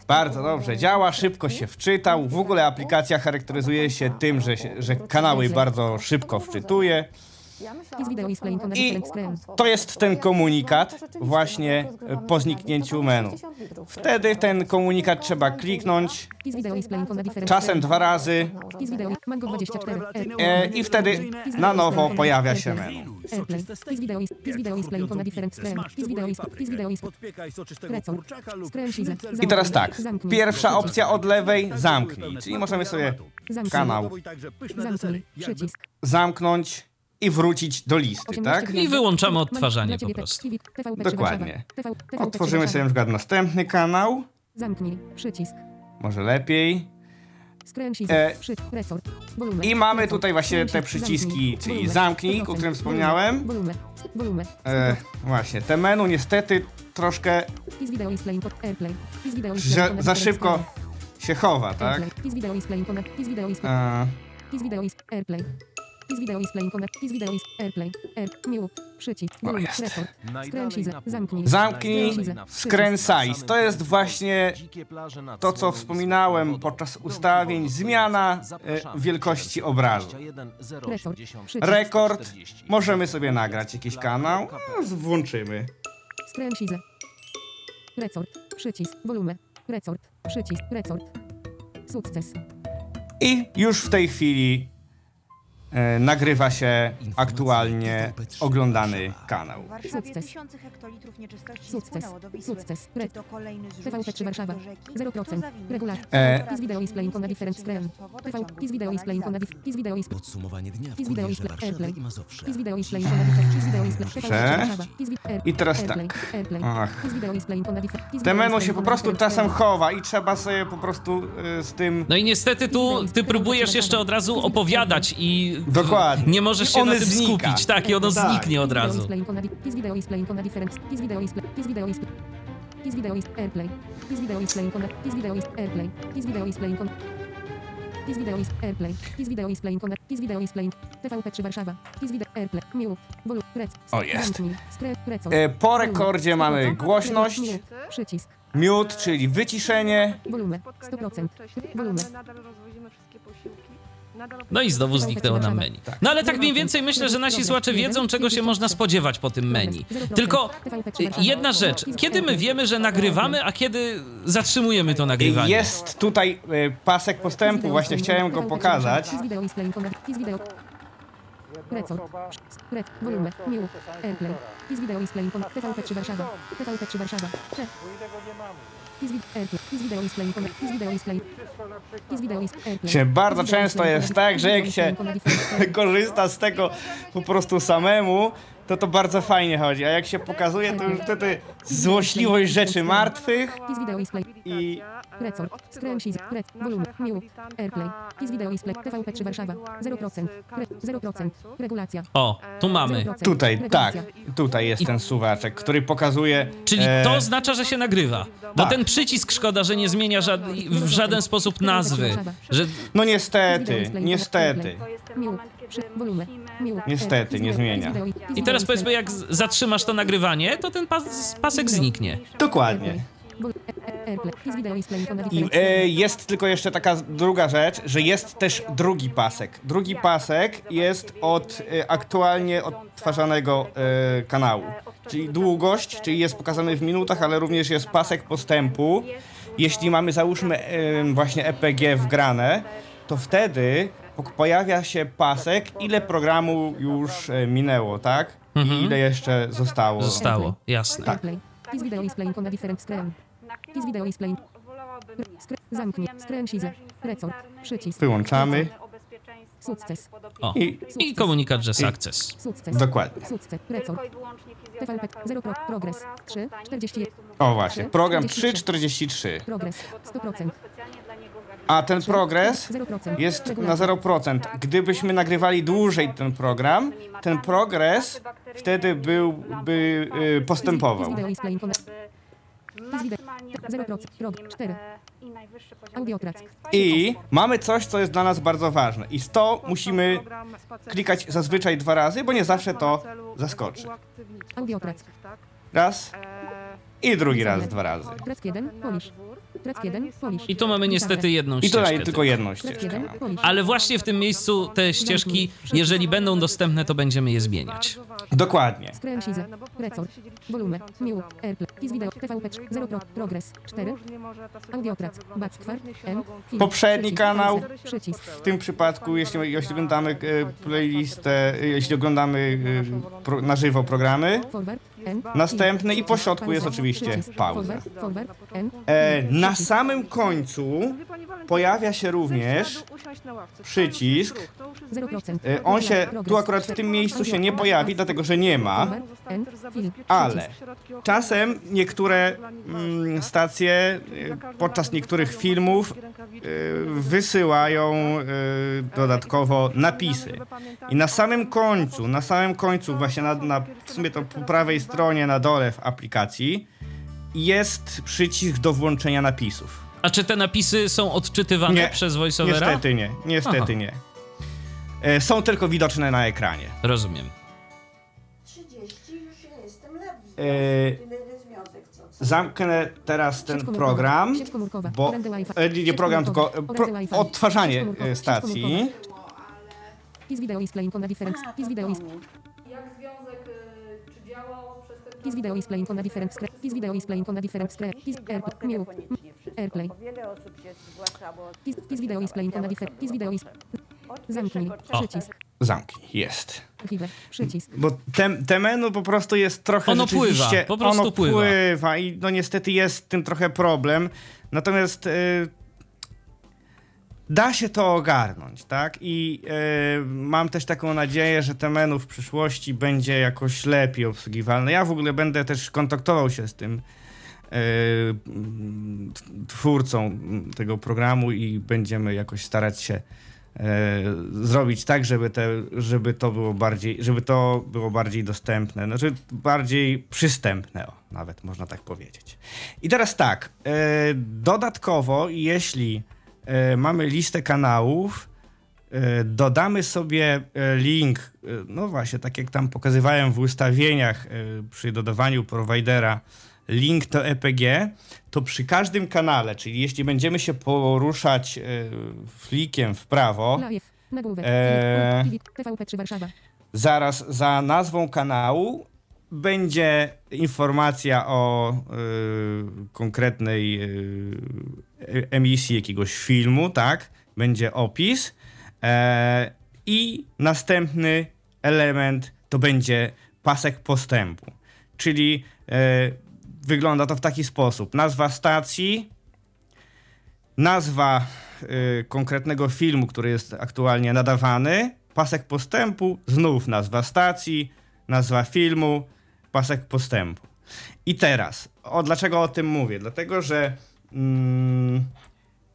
bardzo dobrze działa, szybko się wczytał. W ogóle aplikacja charakteryzuje się tym, że, się, że kanały bardzo szybko wczytuje. I to jest ten komunikat właśnie po zniknięciu menu. Wtedy ten komunikat trzeba kliknąć, czasem dwa razy. 24. e, i wtedy na nowo pojawia się menu. I teraz tak, pierwsza opcja od lewej zamknij, czyli możemy sobie kanał zamknąć i wrócić do listy, 18 tak? I wyłączamy odtwarzanie po tekst. prostu. Dokładnie. Otworzymy sobie na przykład następny kanał, Zamknij. Przycisk. może lepiej. E. I mamy tutaj właśnie te przyciski, czyli zamknij, o 100%. którym wspomniałem. E, właśnie, te menu niestety troszkę za different szybko się chowa, tak? E, is video is playing on a, is video is Airplay. Air, mute. Przycisk. Volume. jest. Sheet. Zamknij. Zamknij size. To jest właśnie to, co wspominałem podczas ustawień. Zmiana e, wielkości obrazu. Przycisk. Rekord. Możemy sobie nagrać jakiś kanał. No, Włączymy. Sheet. Resort. Przycisk. Volume. Resort. Przycisk. Resort. Sukces. I już w tej chwili nagrywa się aktualnie oglądany kanał. W Warszawie Sukces. tysiące hektolitrów nieczystości Sukces. spłynęło do Wisły. Sukces. Czy Red. to kolejny zrzut TVP3 ścieków Warszawa. do rzeki? 0%. Kto zawinił? Regulacja. E, Is video is playing on a different screen. Przedsiębiorstwo TV. Is video is playing on a different... Is video is... Podsumowanie dnia w kurierze Warszawy i Mazowsze. Is video is playing on a different... Is video is playing... Is vi- Air- I teraz Airplay. tak. Ach. On a different... Te menu się po on a prostu different czasem chowa i trzeba sobie po prostu e, z tym No i niestety tu ty próbujesz jeszcze od razu opowiadać i Dokładnie. nie możesz się one na tym znika. skupić. Tak, i ono Tak. zniknie od razu. playing on a di- Is video is Airplay. Is video is playing on a... Is video is Airplay. Is video is playing on... Is video is Airplay. Is video is playing on a... Is video is playing... TVP3 Warszawa. Is video... Airplay. Mute. Volu... Rec. O, jest. E, Po rekordzie mamy głośność. Przycisk. mute, czyli wyciszenie. Volume. Spotkania 100%. były No i znowu zniknęło nam menu. No ale tak mniej więcej myślę, że nasi słuchacze wiedzą, czego się można spodziewać po tym menu. Tylko y, jedna rzecz, kiedy my wiemy, że nagrywamy, a kiedy zatrzymujemy to nagrywanie? Jest tutaj e, pasek postępu, właśnie chciałem go pokazać. Is video is playing on a... Is video... Recol. Rec. Volume. Mute. Airplay. Is video is playing on... TVP3 Warszawa. TVP3 Warszawa. Się bardzo często jest tak, że jak się korzysta z tego po prostu samemu, to to bardzo fajnie chodzi. A jak się pokazuje, to już wtedy złośliwość rzeczy martwych i Recol. Screen sheet. Rec. Volume. Mute. Airplay. Is video is playing... TVP3 Warszawa. 0%. Re... 0%. Regulacja. O, tu mamy. 0%. tutaj, tak, tutaj jest ten suwaczek, który pokazuje... Czyli e, to oznacza, że się nagrywa. Bo Tak. ten przycisk szkoda, że nie zmienia żad w żaden sposób nazwy. Że No niestety, niestety. Niestety, nie zmienia. I teraz powiedzmy, jak zatrzymasz to nagrywanie, to ten pas, pasek zniknie. Dokładnie. A I different e, jest tylko jeszcze taka druga rzecz, że jest też drugi pasek. Drugi pasek jest od e, aktualnie odtwarzanego e, kanału. Czyli długość, czyli jest pokazany w minutach, ale również jest pasek postępu. Jeśli mamy załóżmy e, właśnie EPG wgrane, to wtedy po- pojawia się pasek, ile programu już e, minęło, tak? I ile jeszcze zostało. Zostało, jasne. Airplay. Is video is playing. Zamknij. Sheet. Resort. Przycisk. Wyłączamy. Sukces. O, I i komunikat, że sukces. Sukces. dokładnie. Sukces. Resort. TVP. 0 pro. Progres. 3. 41. O właśnie, program 343. Progres. 100%. A ten progres 0%. jest na Regulacja. 0%. Gdybyśmy nagrywali dłużej ten program, ten progres wtedy byłby y, postępował. I bezpieczeństwa I mamy coś, co jest dla nas bardzo ważne. I w to musimy klikać zazwyczaj dwa razy, bo nie zawsze to zaskoczy. Audiotrack. Raz E, i drugi raz dwa razy. Track 1, Polish. Track 1, Polish. I tu mamy niestety jedną I ścieżkę. tutaj tylko jedną ścieżkę. 1, Polish. Ale właśnie w tym miejscu te ścieżki, jeżeli będą dostępne, to będziemy je zmieniać. Dokładnie. Screen Size. Recor. Volume. New. Airplay. Kiss Video. TVP. 0 Pro. Progress. 4. Audiotrack. Backfire. N. Film. Poprzedni kanał. W tym przypadku, jeśli, jeśli oglądamy e, playlistę, e, jeśli oglądamy e, pro, na żywo programy, następny i po środku jest oczywiście pauza. E, na samym końcu pojawia się również przycisk. 0%. E, on się tu akurat w tym miejscu się nie pojawi, dlatego że nie ma. Ale czasem niektóre mm, stacje e, podczas niektórych filmów e, wysyłają dodatkowo napisy. I na samym końcu, na samym końcu, właśnie na, na w sumie to po prawej stronie na dole w aplikacji jest przycisk do włączenia napisów. A czy te napisy są odczytywane Nie, przez voiceovera? Niestety nie, niestety Aha. nie. E, Są tylko widoczne na ekranie. Rozumiem. 30 już jestem. E, co. Zamknę teraz ten program, bo e, nie program, tylko e, pro, odtwarzanie e, stacji. komórkowa. Kiss Video is playing on a different. Kiss Video is. Kiss Video is playing on a different screen. Kiss Video is playing on a different screen. Kiss Airplay. Telefonicznie wszystko, Airplay. bo Wiele osób się Video is playing on a different. Kiss Video is. Zamknij. Przycisk. Zamknij, jest. Przycisk. Bo te, te menu po prostu jest trochę Ono rzeczywiście... pływa, po prostu ono pływa. pływa i no niestety jest z tym trochę problem. Natomiast y, da się to ogarnąć, tak? I y, mam też taką nadzieję, że te menu w przyszłości będzie jakoś lepiej obsługiwalne. Ja w ogóle będę też kontaktował się z tym y, mm, twórcą tego programu i będziemy jakoś starać się e, zrobić tak, żeby, te, żeby to było bardziej, żeby to było bardziej dostępne, znaczy bardziej przystępne, o, nawet można tak powiedzieć. I teraz tak, dodatkowo, jeśli mamy listę kanałów, e, dodamy sobie e, link, e, no właśnie, tak jak tam pokazywałem w ustawieniach e, przy dodawaniu prowajdera, link do EPG, to przy każdym kanale, czyli jeśli będziemy się poruszać e, flikiem w prawo, Live. Nagłówek. TV, TVP3 Warszawa. zaraz za nazwą kanału będzie informacja o y, konkretnej y, emisji jakiegoś filmu, tak? Będzie opis e, i następny element to będzie pasek postępu. Czyli e, wygląda to w taki sposób. Nazwa stacji, nazwa y, konkretnego filmu, który jest aktualnie nadawany, pasek postępu, znów nazwa stacji, nazwa filmu, pasek postępu. I teraz, o, dlaczego o tym mówię? Dlatego, że mm,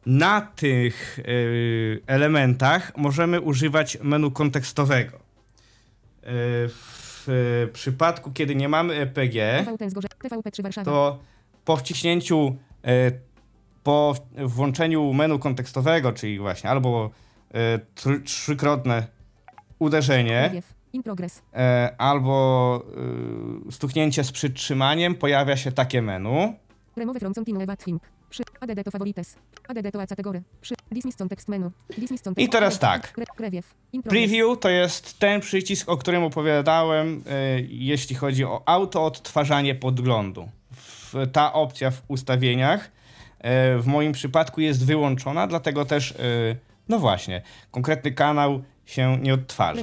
na tych y, elementach możemy używać menu kontekstowego. Y, w y, przypadku, kiedy nie mamy EPG, TVP Zgorze. TVP3 Warszawa. to po wciśnięciu, e, po włączeniu menu kontekstowego, czyli właśnie albo e, tr, trzykrotne uderzenie. In progress. e, albo e, stuknięcie z przytrzymaniem, pojawia się takie menu. Remove from continue bathing. Przy. ADD to favorites. ADD to category. Przy. Dismiss context menu. Dismiss context. I teraz tak. Re, preview. To jest ten przycisk, o którym opowiadałem, e, jeśli chodzi o auto odtwarzanie podglądu. W, ta opcja w ustawieniach e, w moim przypadku jest wyłączona, dlatego też, e, no właśnie, konkretny kanał się nie odtwarza.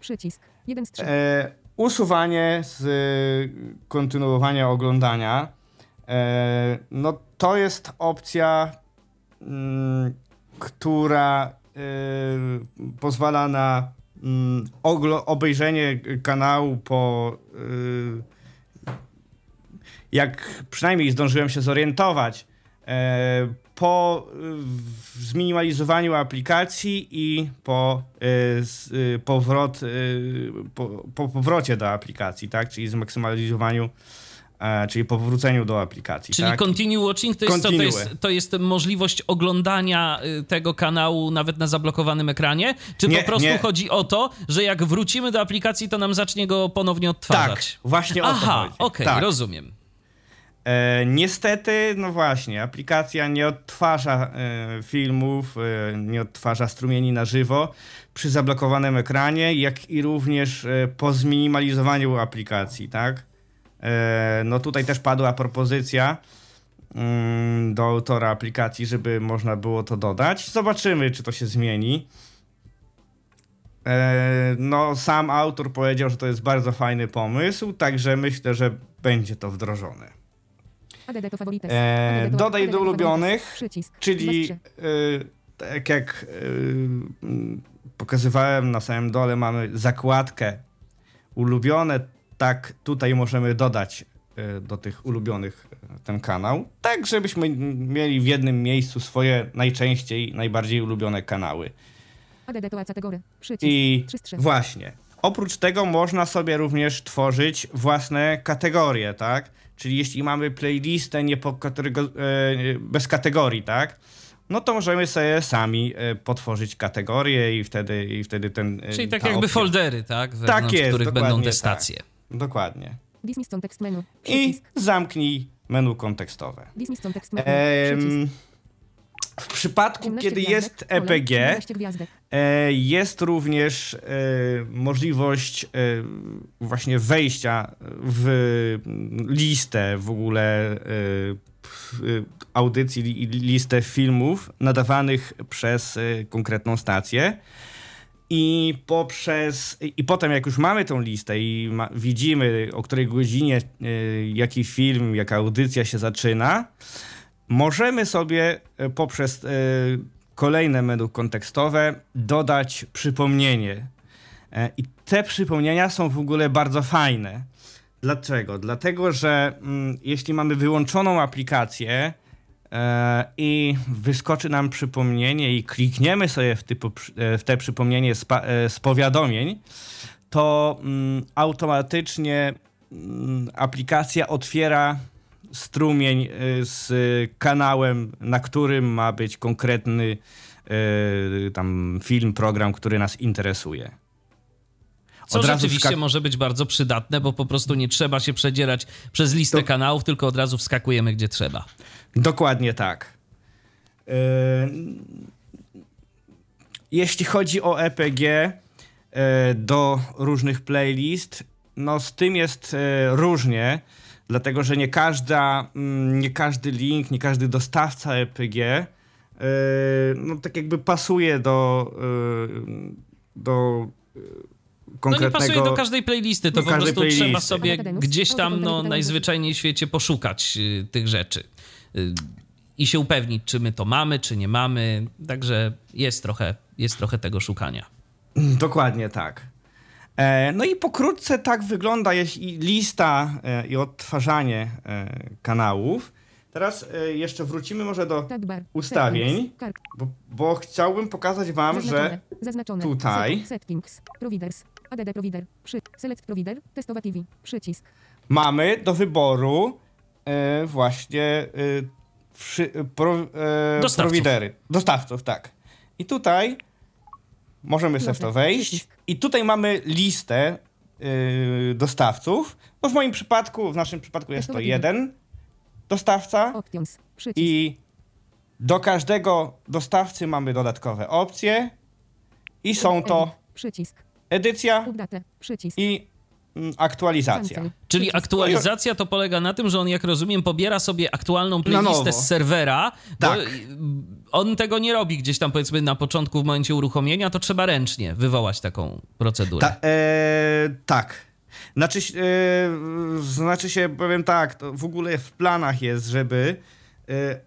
Przycisk. 1 z 3. E, usuwanie z e, kontynuowania oglądania. E, no to jest opcja, mm, która e, pozwala na mm, obejrzenie kanału po. Jak przynajmniej zdążyłem się zorientować, po zminimalizowaniu aplikacji i po, e, e, powrot, e, po, po powrocie do aplikacji, tak? czyli zmaksymalizowaniu czyli po powróceniu do aplikacji. Czyli tak? continue watching to jest, co, to, jest, to jest możliwość oglądania y, tego kanału nawet na zablokowanym ekranie? Czy Nie, po prostu nie. chodzi o to, że jak wrócimy do aplikacji, to nam zacznie go ponownie tak, odtwarzać? właśnie o to Aha, okej, tak. rozumiem. E, niestety, no właśnie, aplikacja nie odtwarza e, filmów, e, nie odtwarza strumieni na żywo przy zablokowanym ekranie, jak i również e, po zminimalizowaniu aplikacji, tak? E, no tutaj też padła propozycja mm, do autora aplikacji, żeby można było to dodać. Zobaczymy, czy to się zmieni. E, no, sam autor powiedział, że to jest bardzo fajny pomysł, także myślę, że będzie to wdrożone. E, dodaj do ulubionych. Czyli y, tak jak y, mm, pokazywałem na samym dole, mamy zakładkę ulubione. Tak, tutaj możemy dodać y, do tych ulubionych ten kanał, tak żebyśmy mieli w jednym miejscu swoje najczęściej, najbardziej ulubione kanały. I właśnie. Oprócz tego można sobie również tworzyć własne kategorie, tak? Czyli jeśli mamy playlistę nie po kategor- e, bez kategorii, tak? No to możemy sobie sami e, potworzyć kategorie i wtedy, i wtedy ten. e, Czyli tak ta jakby opcja- foldery, tak? Wewnątrz jest, których będą dokładnie te tak. stacje. Dokładnie. Dismiss context menu. I zamknij menu kontekstowe. Dismiss context menu. Przycisk. W przypadku, 18 kiedy jest EPG, 17 gwiazdek. E, Jest również e, możliwość e, właśnie wejścia w listę w ogóle e, e, audycji, li- listę filmów nadawanych przez e, konkretną stację. I poprzez. I potem, jak już mamy tą listę i ma, widzimy, o której godzinie e, jaki film, jaka audycja się zaczyna, możemy sobie e, poprzez e, kolejne menu kontekstowe dodać przypomnienie. E, I te przypomnienia są w ogóle bardzo fajne. Dlaczego? Dlatego, że mm, jeśli mamy wyłączoną aplikację i wyskoczy nam przypomnienie i klikniemy sobie w, typu, w te przypomnienie z, z powiadomień, to mm, automatycznie mm, aplikacja otwiera strumień y, z kanałem, na którym ma być konkretny y, tam film, program, który nas interesuje. Co Od rzeczywiście może być bardzo przydatne, bo po prostu nie trzeba się przedzierać przez listę kanałów, tylko od razu wskakujemy gdzie trzeba. Dokładnie tak. Yy, Jeśli chodzi o EPG yy, do różnych playlist, no z tym jest yy, różnie, dlatego że nie każda, mm, nie każdy link, nie każdy dostawca EPG yy, no tak jakby pasuje do, yy, do yy, No nie konkretnego... pasuje do każdej playlisty, to po prostu trzeba playlisty. sobie Akademius, gdzieś tam no, najzwyczajniej w świecie poszukać y, tych rzeczy. Y, I się upewnić, czy my to mamy, czy nie mamy. Także jest trochę, jest trochę tego szukania. Dokładnie tak. E, No i pokrótce tak wygląda lista e, i odtwarzanie e, kanałów. Teraz jeszcze wrócimy może do, bar. ustawień. Bo, bo chciałbym pokazać wam, Zaznaczone. że Zaznaczone. tutaj- Set- Settings. Providers. ADD Provider. Przy. Select Provider. Testowa TV. Przycisk. mamy do wyboru e, właśnie e, przy, pro, e, Dostawców. prowidery. Dostawców, tak. I tutaj możemy sobie w to wejść. I tutaj mamy listę e, dostawców. No w moim przypadku, w naszym przypadku jest to jeden dostawca. I do każdego dostawcy mamy dodatkowe opcje. I są to edycja i aktualizacja. Cancel. Czyli aktualizacja to polega na tym, że on, jak rozumiem, pobiera sobie aktualną playlistę z serwera. Tak. On tego nie robi gdzieś tam, powiedzmy, na początku, w momencie uruchomienia, to trzeba ręcznie wywołać taką procedurę. Ta, e, tak. Znaczy, e, znaczy się, powiem tak, to w ogóle w planach jest, żeby e,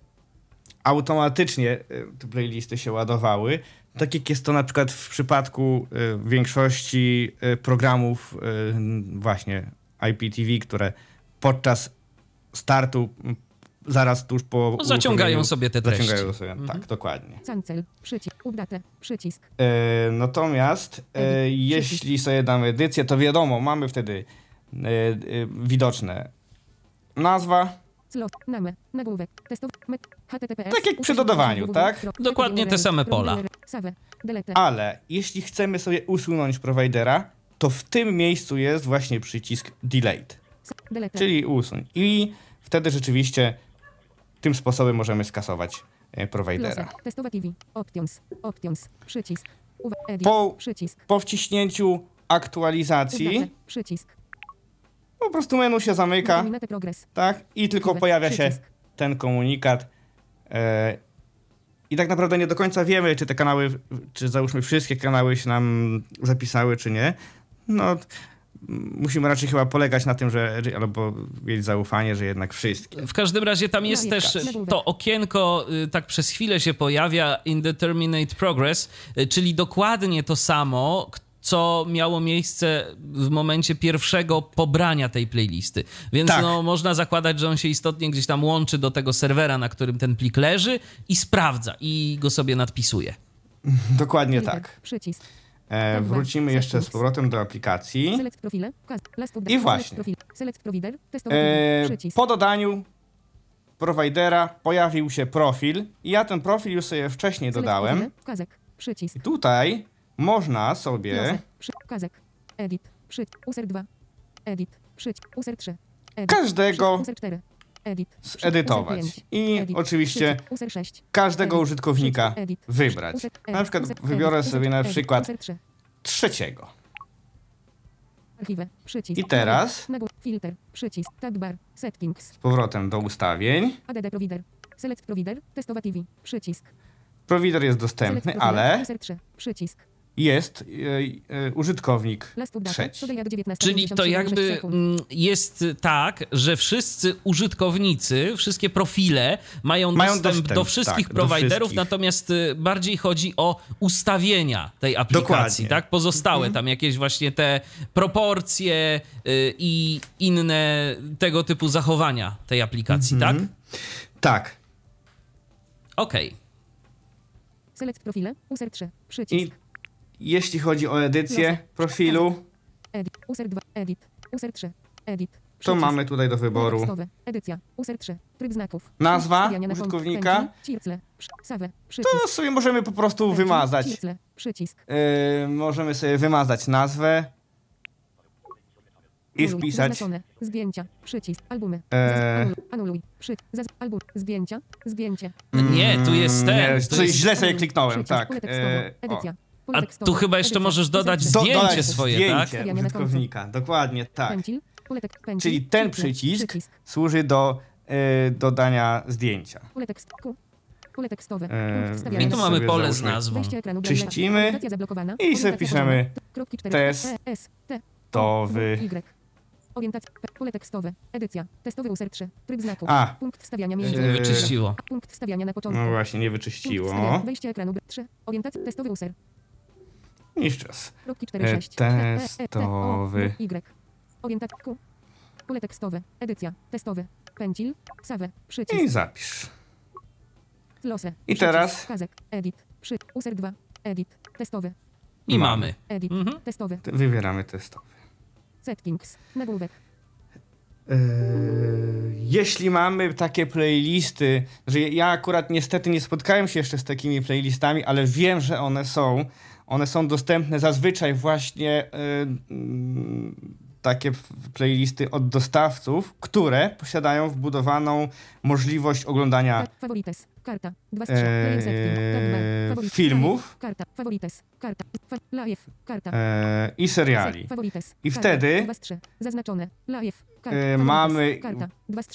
automatycznie e, te playlisty się ładowały. Tak jak jest to na przykład w przypadku e, większości e, programów e, właśnie IPTV, które podczas startu zaraz tuż po No, zaciągają sobie te treści. Zaciągają sobie, tak, dokładnie. Cancel. Przycisk. Update. Przycisk. E, natomiast Edyt, jeśli sobie damy edycję, to wiadomo, mamy wtedy e, widoczne nazwa, Slot, name, nagłówek, met, https. Tak jak przy dodawaniu, tak? Dokładnie te same pola. Ale jeśli chcemy sobie usunąć prowajdera, to w tym miejscu jest właśnie przycisk delete, czyli usuń. I wtedy rzeczywiście tym sposobem możemy skasować e, edit, Po- przycisk, Po wciśnięciu aktualizacji przycisk, po prostu menu się zamyka, tak? I tylko pojawia się ten komunikat. E, I tak naprawdę nie do końca wiemy, czy te kanały, czy załóżmy wszystkie kanały się nam zapisały, czy nie. No, musimy raczej chyba polegać na tym, że, albo mieć zaufanie, że jednak wszystkie. W każdym razie tam jest No, jest też tak. to okienko, y, tak przez chwilę się pojawia, Indeterminate Progress, y, czyli dokładnie to samo, co miało miejsce w momencie pierwszego pobrania tej playlisty. Więc Tak. no, można zakładać, że on się istotnie gdzieś tam łączy do tego serwera, na którym ten plik leży i sprawdza i go sobie nadpisuje. Dokładnie tak. przycisk, E, wrócimy jeszcze z powrotem do aplikacji. I właśnie. E, po dodaniu prowajdera pojawił się profil i ja ten profil już sobie wcześniej dodałem. I tutaj można sobie przy, edit, przy, user 2, edit, user 3, edit, Każdego przy, user 4, edit, przy, zedytować. user 5, I edit, oczywiście przycisk, user 6, każdego edit, użytkownika wybrać. Na przykład wybiorę sobie na przykład user 3, trzeciego. I teraz nagł- filter, przycisk, tab bar, settings, z powrotem do ustawień. add provider, select provider, testowa TV, przycisk, Prowider jest dostępny, provider, ale user 3, przycisk, jest e, e, użytkownik trzeci. dodaj jak 19, Czyli to 57 jakby mm, jest tak, że wszyscy użytkownicy, wszystkie profile mają, Mają dostęp, dostęp, do wszystkich tak, do prowajderów, wszystkich. natomiast y, bardziej chodzi o ustawienia tej aplikacji, Dokładnie. tak? Pozostałe tam jakieś właśnie te proporcje y, i inne tego typu zachowania tej aplikacji, tak? Tak. Okej. Select profile, user 3, przycisk, I jeśli chodzi o edycję profilu, edit, user 2, edit, user 3, edit, to mamy tutaj do wyboru. Tekstowe, edycja, user 3, tryb znaków, Nazwa użytkownika. pędzel, Circle, przy- save, przycisk, to sobie możemy po prostu wymazać. Circle, przycisk, E, możemy sobie wymazać nazwę i anuluj, wpisać. Zaznaczone, zdjęcia, przycisk, albumy, E. anuluj, anuluj, przy, zaz, album, zdjęcia, zdjęcie, Nie, tu jest ten. Mm, tu coś jest... źle sobie anuluj, kliknąłem, przycisk, tak. pole tekstowe, E, o. edycja, A tu chyba jeszcze możesz dodać Do, zdjęcie dodać swoje, zdjęcie tak? Użytkownika, dokładnie tak. Czyli ten przycisk służy do e, dodania zdjęcia. pole tekstowe, I tu mamy pole z nazwą. Wejście ekranu Czyścimy i sobie piszemy włączona. Kropki 4, test E. Y. Orientacja, pole tekstowe, edycja, testowy user 3, tryb znaków, A. punkt wstawiania między, nie wyczyściło. punkt wstawiania na początku, No właśnie, nie wyczyściło. wejście ekranu 3, orientacja, testowy user, Kropki 4, E, 6, testowy. Y, orientacja, Q, pole tekstowe, edycja, testowy, pęcil, save, I przycisk, zapisz. lose, I teraz? kazek, edit, przy, user 2, edit, testowy, I Mamy. edit, Mhm. testowy, Wybieramy testowy. settings, nagłówek, Eee, jeśli mamy takie playlisty, że ja akurat niestety nie spotkałem się jeszcze z takimi playlistami, ale wiem, że one są. One są dostępne zazwyczaj właśnie e, mm, takie playlisty od dostawców, które posiadają wbudowaną możliwość oglądania Favorites. Karta. Eee, Faworit. filmów. Karta. Favorites. Karta. Fa- live. Karta. e, i seriali. Favorites. I wtedy. Zaznaczone. Live. Karta. e, mamy Karta.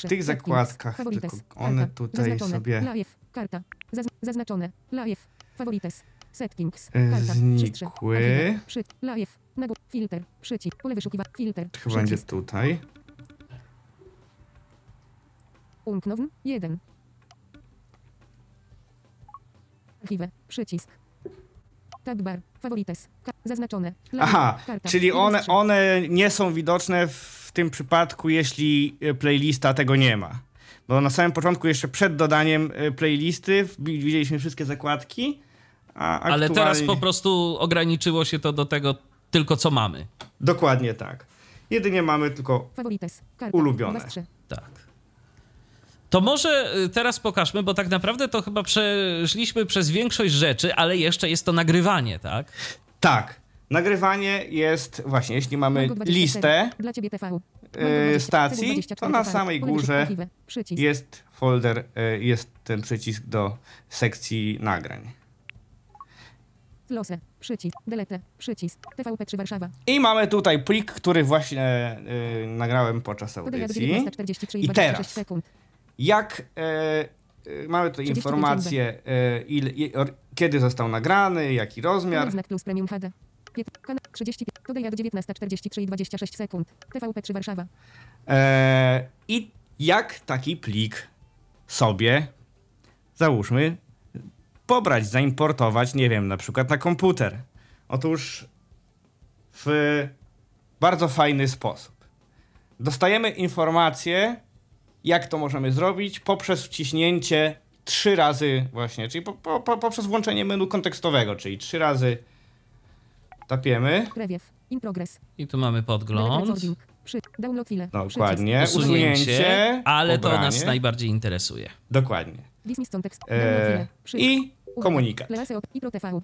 W tych zakładkach, Favorites. tylko one tutaj Zaznaczone. sobie Live. Karta. Zaz- zaznaczone. Live. Favorites. Settings. E, Karta. Znikły. Przy. Live. Nagł. Filter. Przycisk. Pole wyszukiwa. Filter. chyba będzie tutaj. Unknown. 1. Archiwę. Przycisk. Tab bar. Favorites. Zaznaczone. Aha, Karta. czyli one, one nie są widoczne w tym przypadku, jeśli e, playlista tego nie ma. Bo na samym początku, jeszcze przed dodaniem e, playlisty, widzieliśmy wszystkie zakładki, a Ale aktualnie... teraz po prostu ograniczyło się to do tego tylko, co mamy. Dokładnie tak. Jedynie mamy tylko Favorites. Karta. Ulubione. Tak. To może y, teraz pokażmy, bo tak naprawdę to chyba przeszliśmy przez większość rzeczy, ale jeszcze jest to nagrywanie, tak? Tak. Nagrywanie jest właśnie, jeśli mamy Logo 24. listę Dla ciebie TV. Logo 20, stacji, 24 to na samej górze jest folder, e, jest ten przycisk do sekcji nagrań. Losę. Przycisk. Delete. Przycisk. TVP3 Warszawa. I mamy tutaj plik, który właśnie e, nagrałem podczas audycji. 19.43 I 26 teraz. Jak e, mamy tutaj 35 informację, e, ile, i- or, kiedy został nagrany, jaki rozmiar. Znak plus premium HD. Pięt- Kanał 35. Podaję do 19.43 i 26 sekund. TVP3 Warszawa. E, I jak taki plik sobie, załóżmy, pobrać, zaimportować, nie wiem, na przykład na komputer. Otóż w bardzo fajny sposób. Dostajemy informację, jak to możemy zrobić poprzez wciśnięcie trzy razy właśnie, czyli po, po, po, poprzez włączenie menu kontekstowego, czyli trzy razy tapiemy. In progress. I tu mamy podgląd. Przy. Download file. Dokładnie. usunięcie, ale to pobranie. nas najbardziej interesuje. Dokładnie. Dismiss context. Download E, file. Przy. I komunikat. Please op. I pro TV.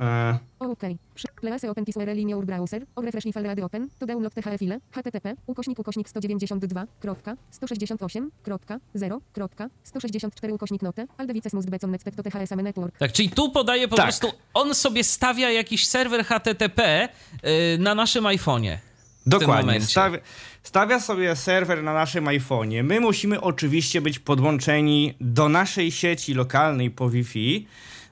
E, OK. Przy. Please open this URL in your browser. Or refresh file radio open. To download THE file. HTTP. Ukośnik ukośnik 192. Kropka. 168. Kropka. 0. Kropka. 164 ukośnik note. Aldevices must be connected to THS network. Tak, czyli tu podaje po Tak. prostu, on sobie stawia jakiś serwer HTTP y, na naszym iPhone'ie. Dokładnie. Stawia, stawia sobie serwer na naszym iPhone'ie. My musimy oczywiście być podłączeni do naszej sieci lokalnej po Wi-Fi.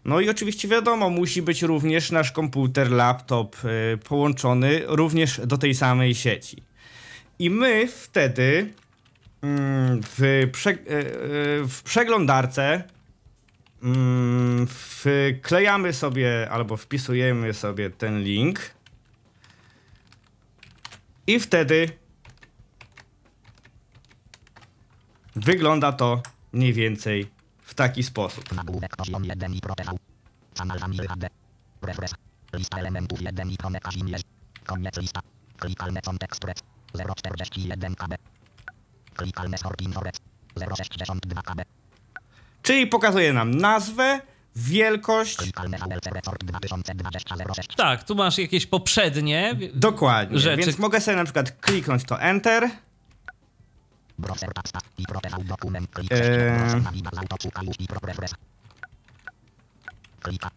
No i oczywiście wiadomo, musi być również nasz komputer, laptop y, połączony również do tej samej sieci. I my wtedy mm, w, prze, y, y, w przeglądarce mm, wklejamy sobie albo wpisujemy sobie ten link. I wtedy wygląda to mniej więcej w taki sposób. Nagłówek poziom 1 i protezał. Kanał Amir HD. Refresh. Lista elementów 1 i promeka zimierz. Koniec lista. Klikalne kontekst rec. 041 KB. Klikalne sort inforec. 062 KB. Czyli pokazuje nam nazwę, wielkość. Klikalne VLC resort 2020 06. Tak, tu masz jakieś poprzednie. Dokładnie. Rzeczy. Więc mogę sobie na przykład kliknąć to Enter. Browser tab start i protezał dokument. Klik. 6. Browser nawigacja autocuka już i pro refresh. Klika.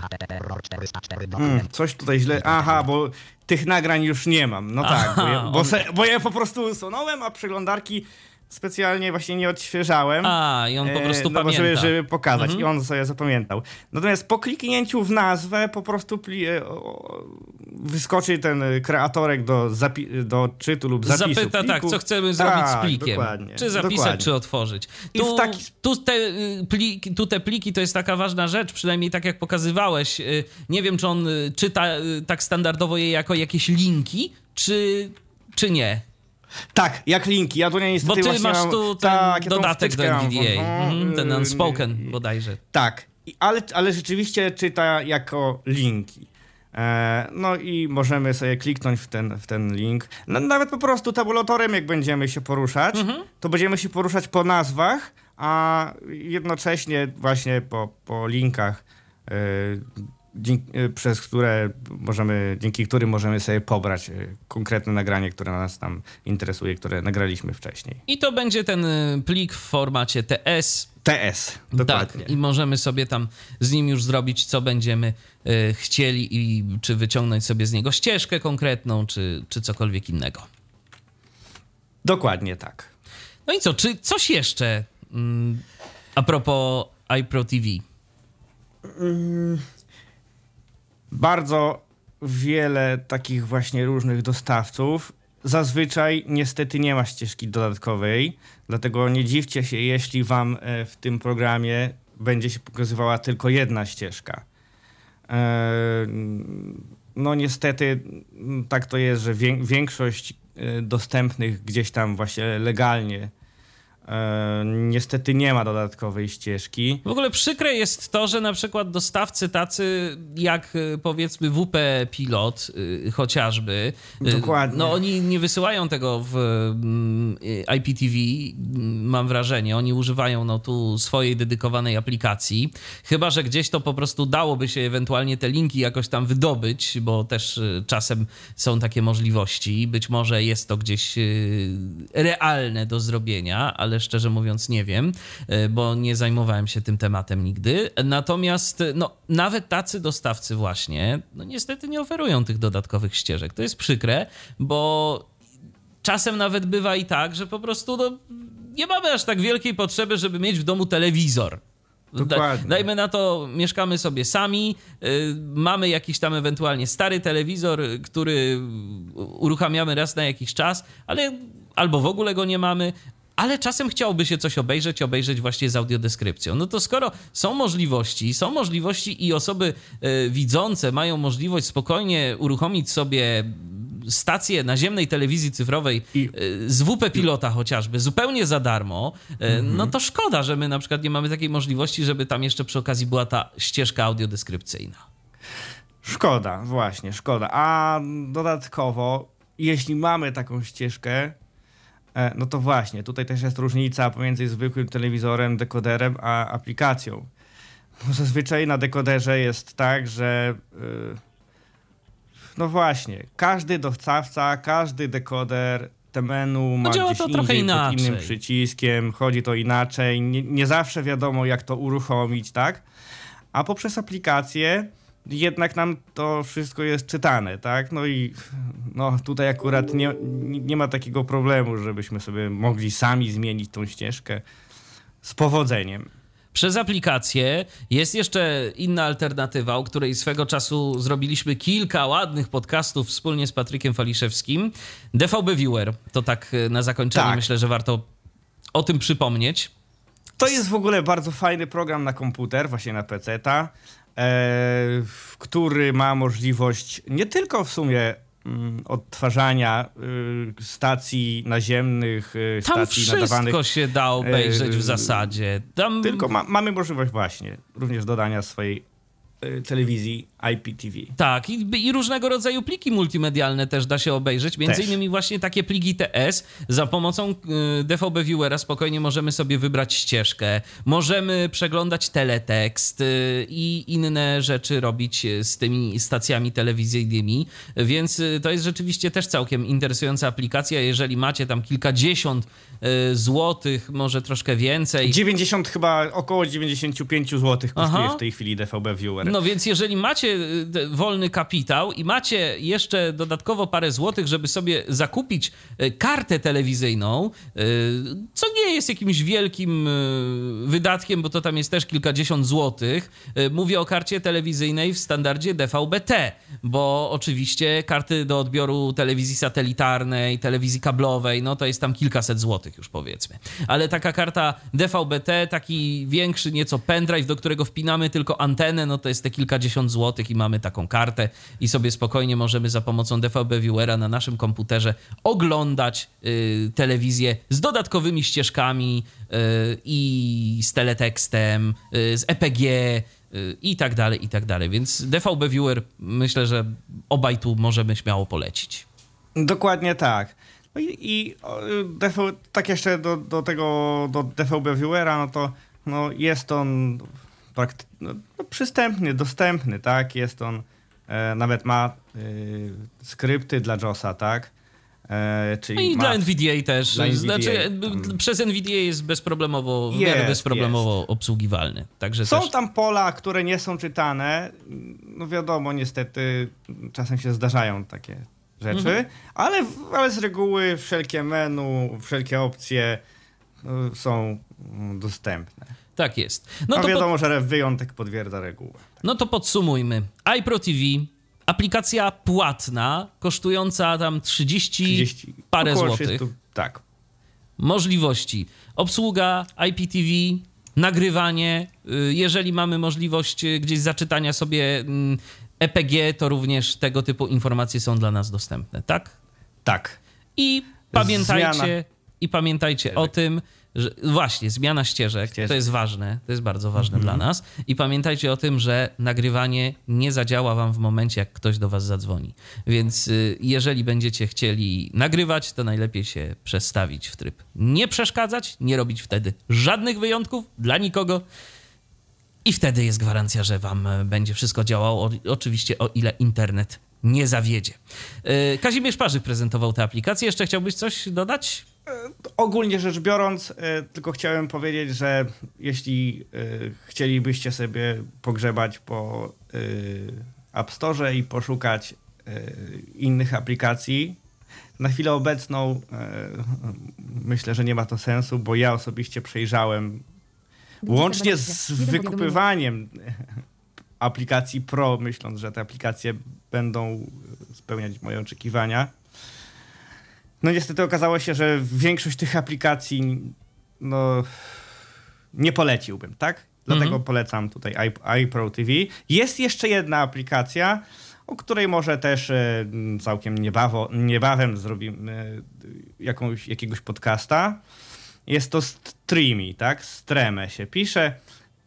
HTTP error 404 dokument. coś tutaj źle. Aha, bo tych nagrań już nie mam. No tak, bo, Aha, bo, on- se, bo ja po prostu usunąłem, a przeglądarki specjalnie właśnie nie odświeżałem. A, i on po E, prostu no, pamięta. Żeby, żeby pokazać Mhm. i on sobie zapamiętał. Natomiast po kliknięciu w nazwę po prostu pli, e, o, wyskoczy ten kreatorek do, do czytu lub zapisu Zapyta, pliku. tak, co chcemy zrobić z Tak, plikiem. dokładnie, Czy zapisać, dokładnie. czy otworzyć. I Tu, taki- tu, te, y, pliki, tu te pliki to jest taka ważna rzecz, przynajmniej tak jak pokazywałeś. Y, Nie wiem, czy on y, czyta tak standardowo je jako jakieś linki, czy, czy nie. Tak, jak linki. Ja tu nie niestety Bo ty masz mam, tu ten tak, ja dodatek do wtyczkę mam NVDA, mhm, ten Yy, unspoken bodajże. Tak, I- ale, ale rzeczywiście czyta jako linki. E, no i możemy sobie kliknąć w ten, w ten link. No, nawet po prostu tabulatorem, jak będziemy się poruszać, to będziemy się poruszać po nazwach, a jednocześnie właśnie po, po linkach, e, dzięki, e, przez które możemy, dzięki którym możemy sobie pobrać e, konkretne nagranie, które nas tam interesuje, które nagraliśmy wcześniej. I to będzie ten y, plik w formacie TS, TS, dokładnie. Tak, i możemy sobie tam z nim już zrobić, co będziemy y, chcieli i czy wyciągnąć sobie z niego ścieżkę konkretną, czy, czy cokolwiek innego. Dokładnie tak. No i co, czy coś jeszcze mm, a propos iPro TV? Bardzo wiele takich właśnie różnych dostawców. Zazwyczaj niestety nie ma ścieżki dodatkowej, dlatego nie dziwcie się, jeśli wam e, w tym programie będzie się pokazywała tylko jedna ścieżka. E, No niestety tak to jest, że wię- większość e, dostępnych gdzieś tam właśnie legalnie niestety nie ma dodatkowej ścieżki. W ogóle przykre jest to, że na przykład dostawcy tacy jak y, powiedzmy WP Pilot y, chociażby, Dokładnie. no oni nie wysyłają tego w mm, IPTV, mm, mam wrażenie. Oni używają no tu swojej dedykowanej aplikacji. Chyba, że gdzieś to po prostu dałoby się ewentualnie te linki jakoś tam wydobyć, bo też czasem są takie możliwości. Być może jest to gdzieś realne do zrobienia, ale szczerze mówiąc nie wiem, y, bo nie zajmowałem się tym tematem nigdy. Natomiast y, no, nawet tacy dostawcy właśnie, no niestety nie oferują tych dodatkowych ścieżek. To jest przykre, bo czasem nawet bywa i tak, że po prostu no, nie mamy aż tak wielkiej potrzeby, żeby mieć w domu telewizor. Dokładnie. dajmy na to, mieszkamy sobie sami, y, mamy jakiś tam ewentualnie stary telewizor, który uruchamiamy raz na jakiś czas, ale albo w ogóle go nie mamy. Ale czasem chciałoby się coś obejrzeć, obejrzeć właśnie z audiodeskrypcją. No to skoro są możliwości, są możliwości i osoby y, widzące mają możliwość spokojnie uruchomić sobie stację naziemnej telewizji cyfrowej I- y, z WP Pilota chociażby, zupełnie za darmo, y, no to szkoda, że my na przykład nie mamy takiej możliwości, żeby tam jeszcze przy okazji była ta ścieżka audiodeskrypcyjna. Szkoda, właśnie, szkoda. A dodatkowo, jeśli mamy taką ścieżkę, e, no to właśnie, tutaj też jest różnica pomiędzy zwykłym telewizorem, dekoderem, a aplikacją. Zazwyczaj na dekoderze jest tak, że y, no właśnie, każdy dostawca, każdy dekoder te menu ma No działa gdzieś to trochę pod inaczej. innym przyciskiem, chodzi to inaczej, nie, nie zawsze wiadomo jak to uruchomić, tak? A poprzez aplikację jednak nam to wszystko jest czytane, tak? No i no, tutaj akurat nie, nie ma takiego problemu, żebyśmy sobie mogli sami zmienić tą ścieżkę z powodzeniem. Przez aplikację jest jeszcze inna alternatywa, o której swego czasu zrobiliśmy kilka ładnych podcastów wspólnie z Patrykiem Faliszewskim. DVB Viewer. To tak e, na zakończenie Tak. myślę, że warto o tym przypomnieć. To jest w ogóle bardzo fajny program na komputer, właśnie na PC-ta, który ma możliwość nie tylko w sumie mm, odtwarzania y, stacji naziemnych, y, Tam stacji wszystko nadawanych, się da obejrzeć w e, zasadzie. Tam tylko ma, mamy możliwość właśnie również dodania swojej y, telewizji IPTV. Tak, i, i różnego rodzaju pliki multimedialne też da się obejrzeć. Między Też. innymi właśnie takie pliki TS. Za pomocą y, DVB Viewera spokojnie możemy sobie wybrać ścieżkę, możemy przeglądać teletekst y, i inne rzeczy robić z tymi stacjami telewizyjnymi. Więc y, to jest rzeczywiście też całkiem interesująca aplikacja. Jeżeli macie tam kilkadziesiąt złotych, może troszkę więcej. 90 chyba, około 95 zł kosztuje Aha. w tej chwili DVB Viewer. No więc jeżeli macie y, wolny kapitał i macie jeszcze dodatkowo parę złotych, żeby sobie zakupić y, kartę telewizyjną, y, co nie jest jakimś wielkim wydatkiem, bo to tam jest też kilkadziesiąt złotych. Mówię o karcie telewizyjnej w standardzie DVB-T, bo oczywiście karty do odbioru telewizji satelitarnej, telewizji kablowej, no to jest tam kilkaset złotych już powiedzmy. Ale taka karta DVB-T, taki większy nieco pendrive, do którego wpinamy tylko antenę, no to jest te kilkadziesiąt złotych i mamy taką kartę i sobie spokojnie możemy za pomocą DVB Viewera na naszym komputerze oglądać y, telewizję z dodatkowymi ścieżkami y, i z teletekstem, y, z EPG y, i tak dalej, i tak dalej. Więc DVB Viewer myślę, że obaj tu możemy śmiało polecić. Dokładnie tak. No i, tak jeszcze do, do tego, do DVB Viewera, no to no jest on prakty- no, no, przystępny, dostępny, tak? Jest on, e, nawet ma y, skrypty dla JOSa, tak? E, czyli No i dla NVDA też. dla NVDA, znaczy, tam. przez NVDA jest bezproblemowo, w Jest, miarę bezproblemowo obsługiwalny. Także Są też... tam pola, które nie są czytane. No wiadomo, niestety czasem się zdarzają takie rzeczy, Mhm. ale, ale z reguły wszelkie menu, wszelkie opcje no, są mm, dostępne. Tak jest. No No A to, pod, wiadomo, że wyjątek potwierdza regułę. no to podsumujmy. iPro TV, aplikacja płatna, kosztująca tam 30, 30, parę złotych. 30, tak. Możliwości. Obsługa IPTV, nagrywanie. y, Jeżeli mamy możliwość y, gdzieś zaczytania sobie mm, EPG, to również tego typu informacje są dla nas dostępne, tak? Tak. I pamiętajcie, Zmiana. i pamiętajcie o tym, że właśnie, zmiana ścieżek, Ścieżek. to jest ważne, to jest bardzo ważne dla nas. I pamiętajcie o tym, że nagrywanie nie zadziała wam w momencie, jak ktoś do was zadzwoni. Więc y, jeżeli będziecie chcieli nagrywać, to najlepiej się przestawić w tryb nie przeszkadzać, nie robić wtedy żadnych wyjątków dla nikogo. I wtedy jest gwarancja, że wam e, będzie wszystko działało, oczywiście o ile internet nie zawiedzie. Y, Kazimierz Parzyk prezentował tę aplikację. Jeszcze chciałbyś coś dodać? Ogólnie rzecz biorąc, e, tylko chciałem powiedzieć, że jeśli e, chcielibyście sobie pogrzebać po e, App Store i poszukać e, innych aplikacji, na chwilę obecną e, myślę, że nie ma to sensu, bo ja osobiście przejrzałem łącznie z wykupywaniem aplikacji Pro, myśląc, że te aplikacje będą spełniać moje oczekiwania. No niestety okazało się, że większość tych aplikacji no, nie poleciłbym, tak? Dlatego Mhm. polecam tutaj iPro TV. Jest jeszcze jedna aplikacja, o której może też e, całkiem niebawo, niebawem zrobimy e, jakąś, jakiegoś podcasta. Jest to Streamy, tak? Streme się pisze.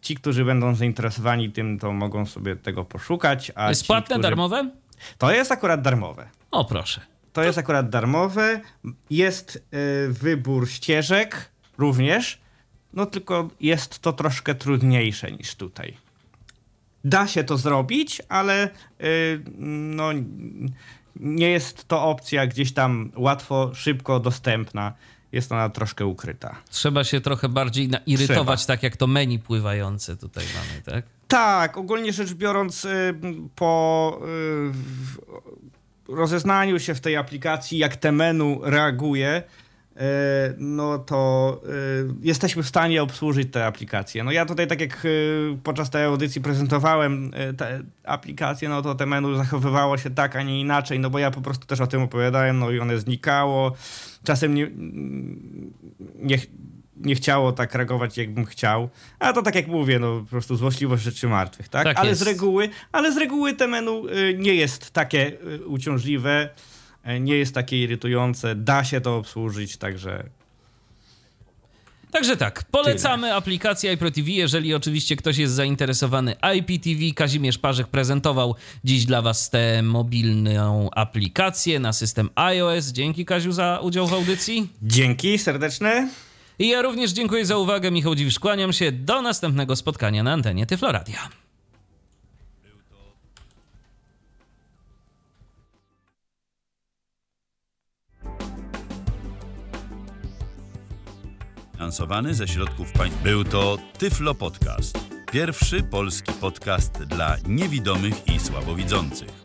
Ci, którzy będą zainteresowani tym, to mogą sobie tego poszukać. A Jest ci, płatne, którzy... darmowe? To jest akurat darmowe. O, proszę. To jest akurat darmowe. Jest y, wybór ścieżek również. No tylko jest to troszkę trudniejsze niż tutaj. Da się to zrobić, ale y, no, nie jest to opcja gdzieś tam łatwo, szybko dostępna. Jest ona troszkę ukryta. Trzeba się trochę bardziej nairytować, Trzeba. tak jak to menu pływające tutaj mamy, tak? Tak, ogólnie rzecz biorąc, y, po y, rozeznaniu się w tej aplikacji, jak te menu reaguje, y, no to y, jesteśmy w stanie obsłużyć te aplikacje. No ja tutaj, tak jak y, podczas tej audycji prezentowałem te aplikacje, no to te menu zachowywało się tak, a nie inaczej, no bo ja po prostu też o tym opowiadałem, no i one znikało. Czasem nie, nie, nie chciało tak reagować, jakbym chciał. A to tak jak mówię, no po prostu złośliwość rzeczy martwych, tak? Tak ale jest. z reguły, ale z reguły te menu y, nie jest takie y, uciążliwe, y, nie jest takie irytujące, da się to obsłużyć, także Także tak, polecamy aplikację iProTV, jeżeli oczywiście ktoś jest zainteresowany IPTV. Kazimierz Parzyk prezentował dziś dla Was tę mobilną aplikację na system iOS. Dzięki Kaziu za udział w audycji. dzięki serdeczne. I ja również dziękuję za uwagę. Michał Dziwisz, kłaniam się. Do następnego spotkania na antenie Tyfloradia. Finansowany ze środków państw. Był to Tyflo Podcast. Pierwszy polski podcast dla niewidomych i słabowidzących.